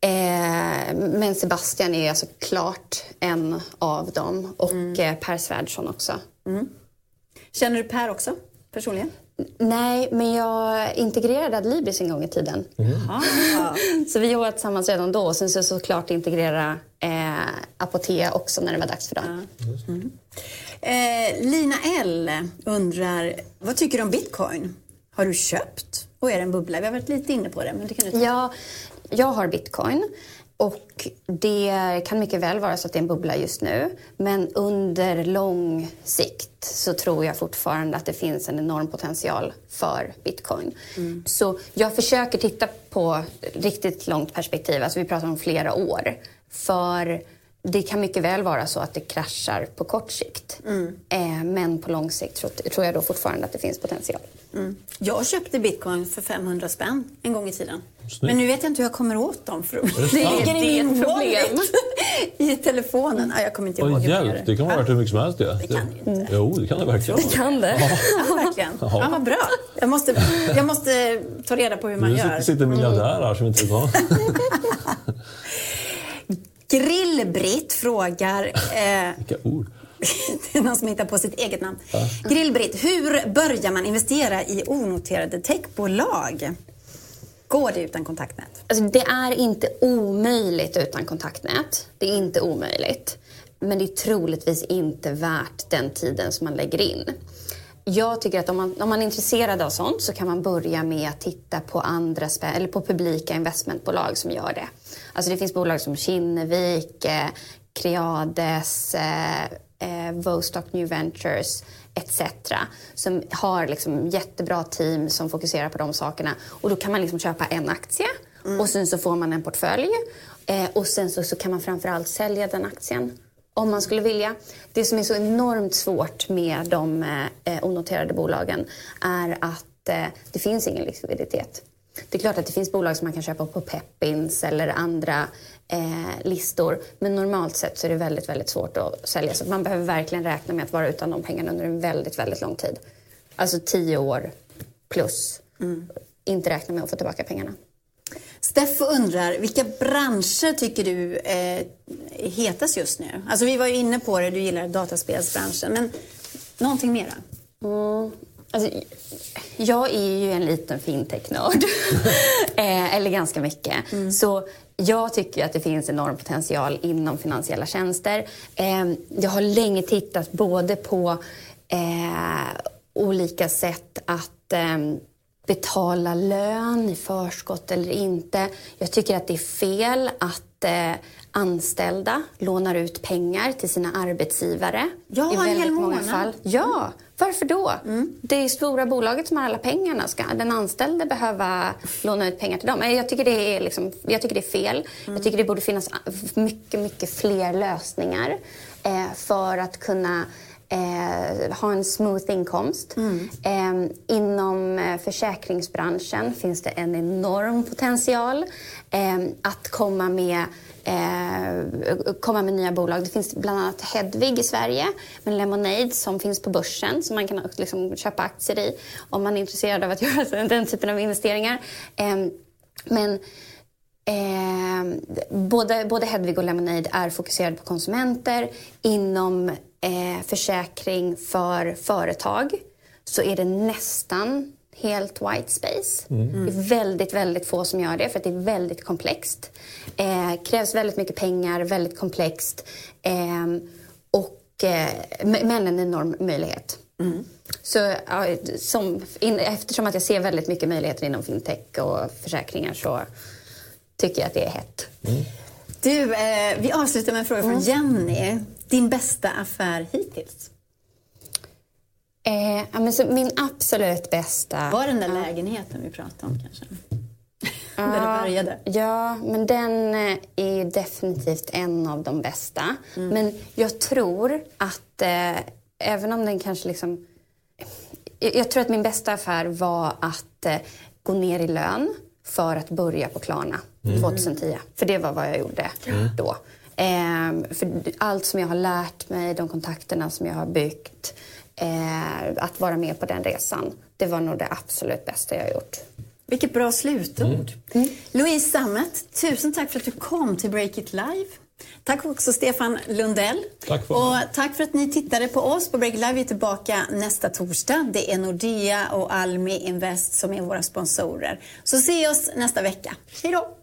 Eh, men Sebastian är alltså klart en av dem. Och eh, Per Svärdson också. Känner du Per också, personligen? Nej, men jag integrerade Adlibris en gång i tiden. Ah. Så vi jobbade tillsammans redan då. Och sen så såklart integrera eh, Apotea också när det var dags för dem. Eh, Lina L undrar, vad tycker du om bitcoin? Har du köpt? Och är det en bubbla? Vi har varit lite inne på det, men det kan du ta. Ja, jag har bitcoin. Och det kan mycket väl vara så att det är en bubbla just nu. Men under lång sikt så tror jag fortfarande att det finns en enorm potential för bitcoin. Så jag försöker titta på riktigt långt perspektiv, alltså vi pratar om flera år. För det kan mycket väl vara så att det kraschar på kort sikt. Eh, men på lång sikt tror, tror jag då fortfarande att det finns potential. Jag köpte bitcoin för 500 spänn en gång i tiden. Men nu vet jag inte hur jag kommer åt dem. För det ligger i Det är min problem. i telefonen. Ja, jag kommer inte ihåg hjälp, det kan vara värt hur mycket som helst det. Det kan det ju inte. Jo, det kan det verkligen. Kan det? Ja, verkligen. Ja, vad bra. Jag måste, jag måste ta reda på hur man Nu gör. sitter, sitter en miljardär här som inte vet. Grillbritt frågar... Eh, Vilka ord. det är någon som hittar på sitt eget namn. Grillbritt, hur börjar man investera i onoterade techbolag? Går det utan kontaktnät? Alltså, det är inte omöjligt utan kontaktnät. Det är inte omöjligt. Men det är troligtvis inte värt den tiden som man lägger in. Jag tycker att om man, om man är intresserad av sånt så kan man börja med att titta på andra eller på publika investmentbolag som gör det. Alltså det finns bolag som Kinnevik, eh, Creades, eh, eh, Vostok New Ventures etc. Som har liksom jättebra team som fokuserar på de sakerna. Och då kan man liksom köpa en aktie och sen så får man en portfölj. Eh, och sen så, så kan man framförallt sälja den aktien om man skulle vilja. Det som är så enormt svårt med de eh, onoterade bolagen är att eh, det finns ingen likviditet. Det är klart att det finns bolag som man kan köpa på Peppins eller andra eh, listor. Men normalt sett så är det väldigt, väldigt svårt att sälja. Så man behöver verkligen räkna med att vara utan de pengarna under en väldigt, väldigt lång tid. Alltså tio år plus. Inte räkna med att få tillbaka pengarna. Steffo undrar, vilka branscher tycker du eh, är hetast just nu? Alltså vi var ju inne på det, du gillar dataspelsbranschen. Men någonting mera? Alltså, jag är ju en liten fintech-nörd. eh, eller ganska mycket. Så jag tycker att det finns enorm potential inom finansiella tjänster. Eh, jag har länge tittat både på eh, olika sätt att eh, betala lön i förskott eller inte. Jag tycker att det är fel att eh, anställda lånar ut pengar till sina arbetsgivare. Ja, I en väldigt hel många månad. fall. Ja, varför då? Det är stora bolaget som har alla pengarna. Ska den anställde behöva låna ut pengar till dem? Nej, Jag tycker det är, liksom, jag tycker det är fel. Jag tycker det borde finnas mycket, mycket fler lösningar eh, för att kunna eh, ha en smooth inkomst. Eh, inom eh, försäkringsbranschen finns det en enorm potential eh, att komma med eh, komma med nya bolag. Det finns bland annat Hedvig i Sverige, med Lemonade som finns på börsen som man kan liksom köpa aktier i om man är intresserad av att göra den typen av investeringar. Eh, men eh, både, både Hedvig och Lemonade är fokuserade på konsumenter. Inom eh, försäkring för företag så är det nästan helt white space. Mm. Det är väldigt, väldigt få som gör det för att det är väldigt komplext. Eh, krävs väldigt mycket pengar, väldigt komplext. Eh, och, eh, men en enorm möjlighet. Mm. Så ja, som, in, eftersom att jag ser väldigt mycket möjligheter inom fintech och försäkringar så tycker jag att det är hett. Mm. Du, eh, vi avslutar med en fråga från mm. Jenny. Din bästa affär hittills? Eh, men så min absolut bästa... Var den där lägenheten vi pratade om kanske? Ja, där det började? Ja, men den eh, är definitivt en av de bästa. Mm. Men jag tror att eh, även om den kanske liksom... Jag, jag, tror att min bästa affär var att eh, gå ner i lön för att börja på Klarna mm. 2010. För det var vad jag gjorde mm. då. Eh, för allt som jag har lärt mig, de kontakterna som jag har byggt, eh, att vara med på den resan, det var nog det absolut bästa jag har gjort. Vilket bra slutord. Mm. Mm. Louise Sammet, tusen tack för att du kom till Break It Live. Tack också Stefan Lundell. Tack för och tack för att ni tittade på oss på Break It Live. Vi är tillbaka nästa torsdag. Det är Nordea och Almi Invest som är våra sponsorer. Så se oss nästa vecka. Hej då!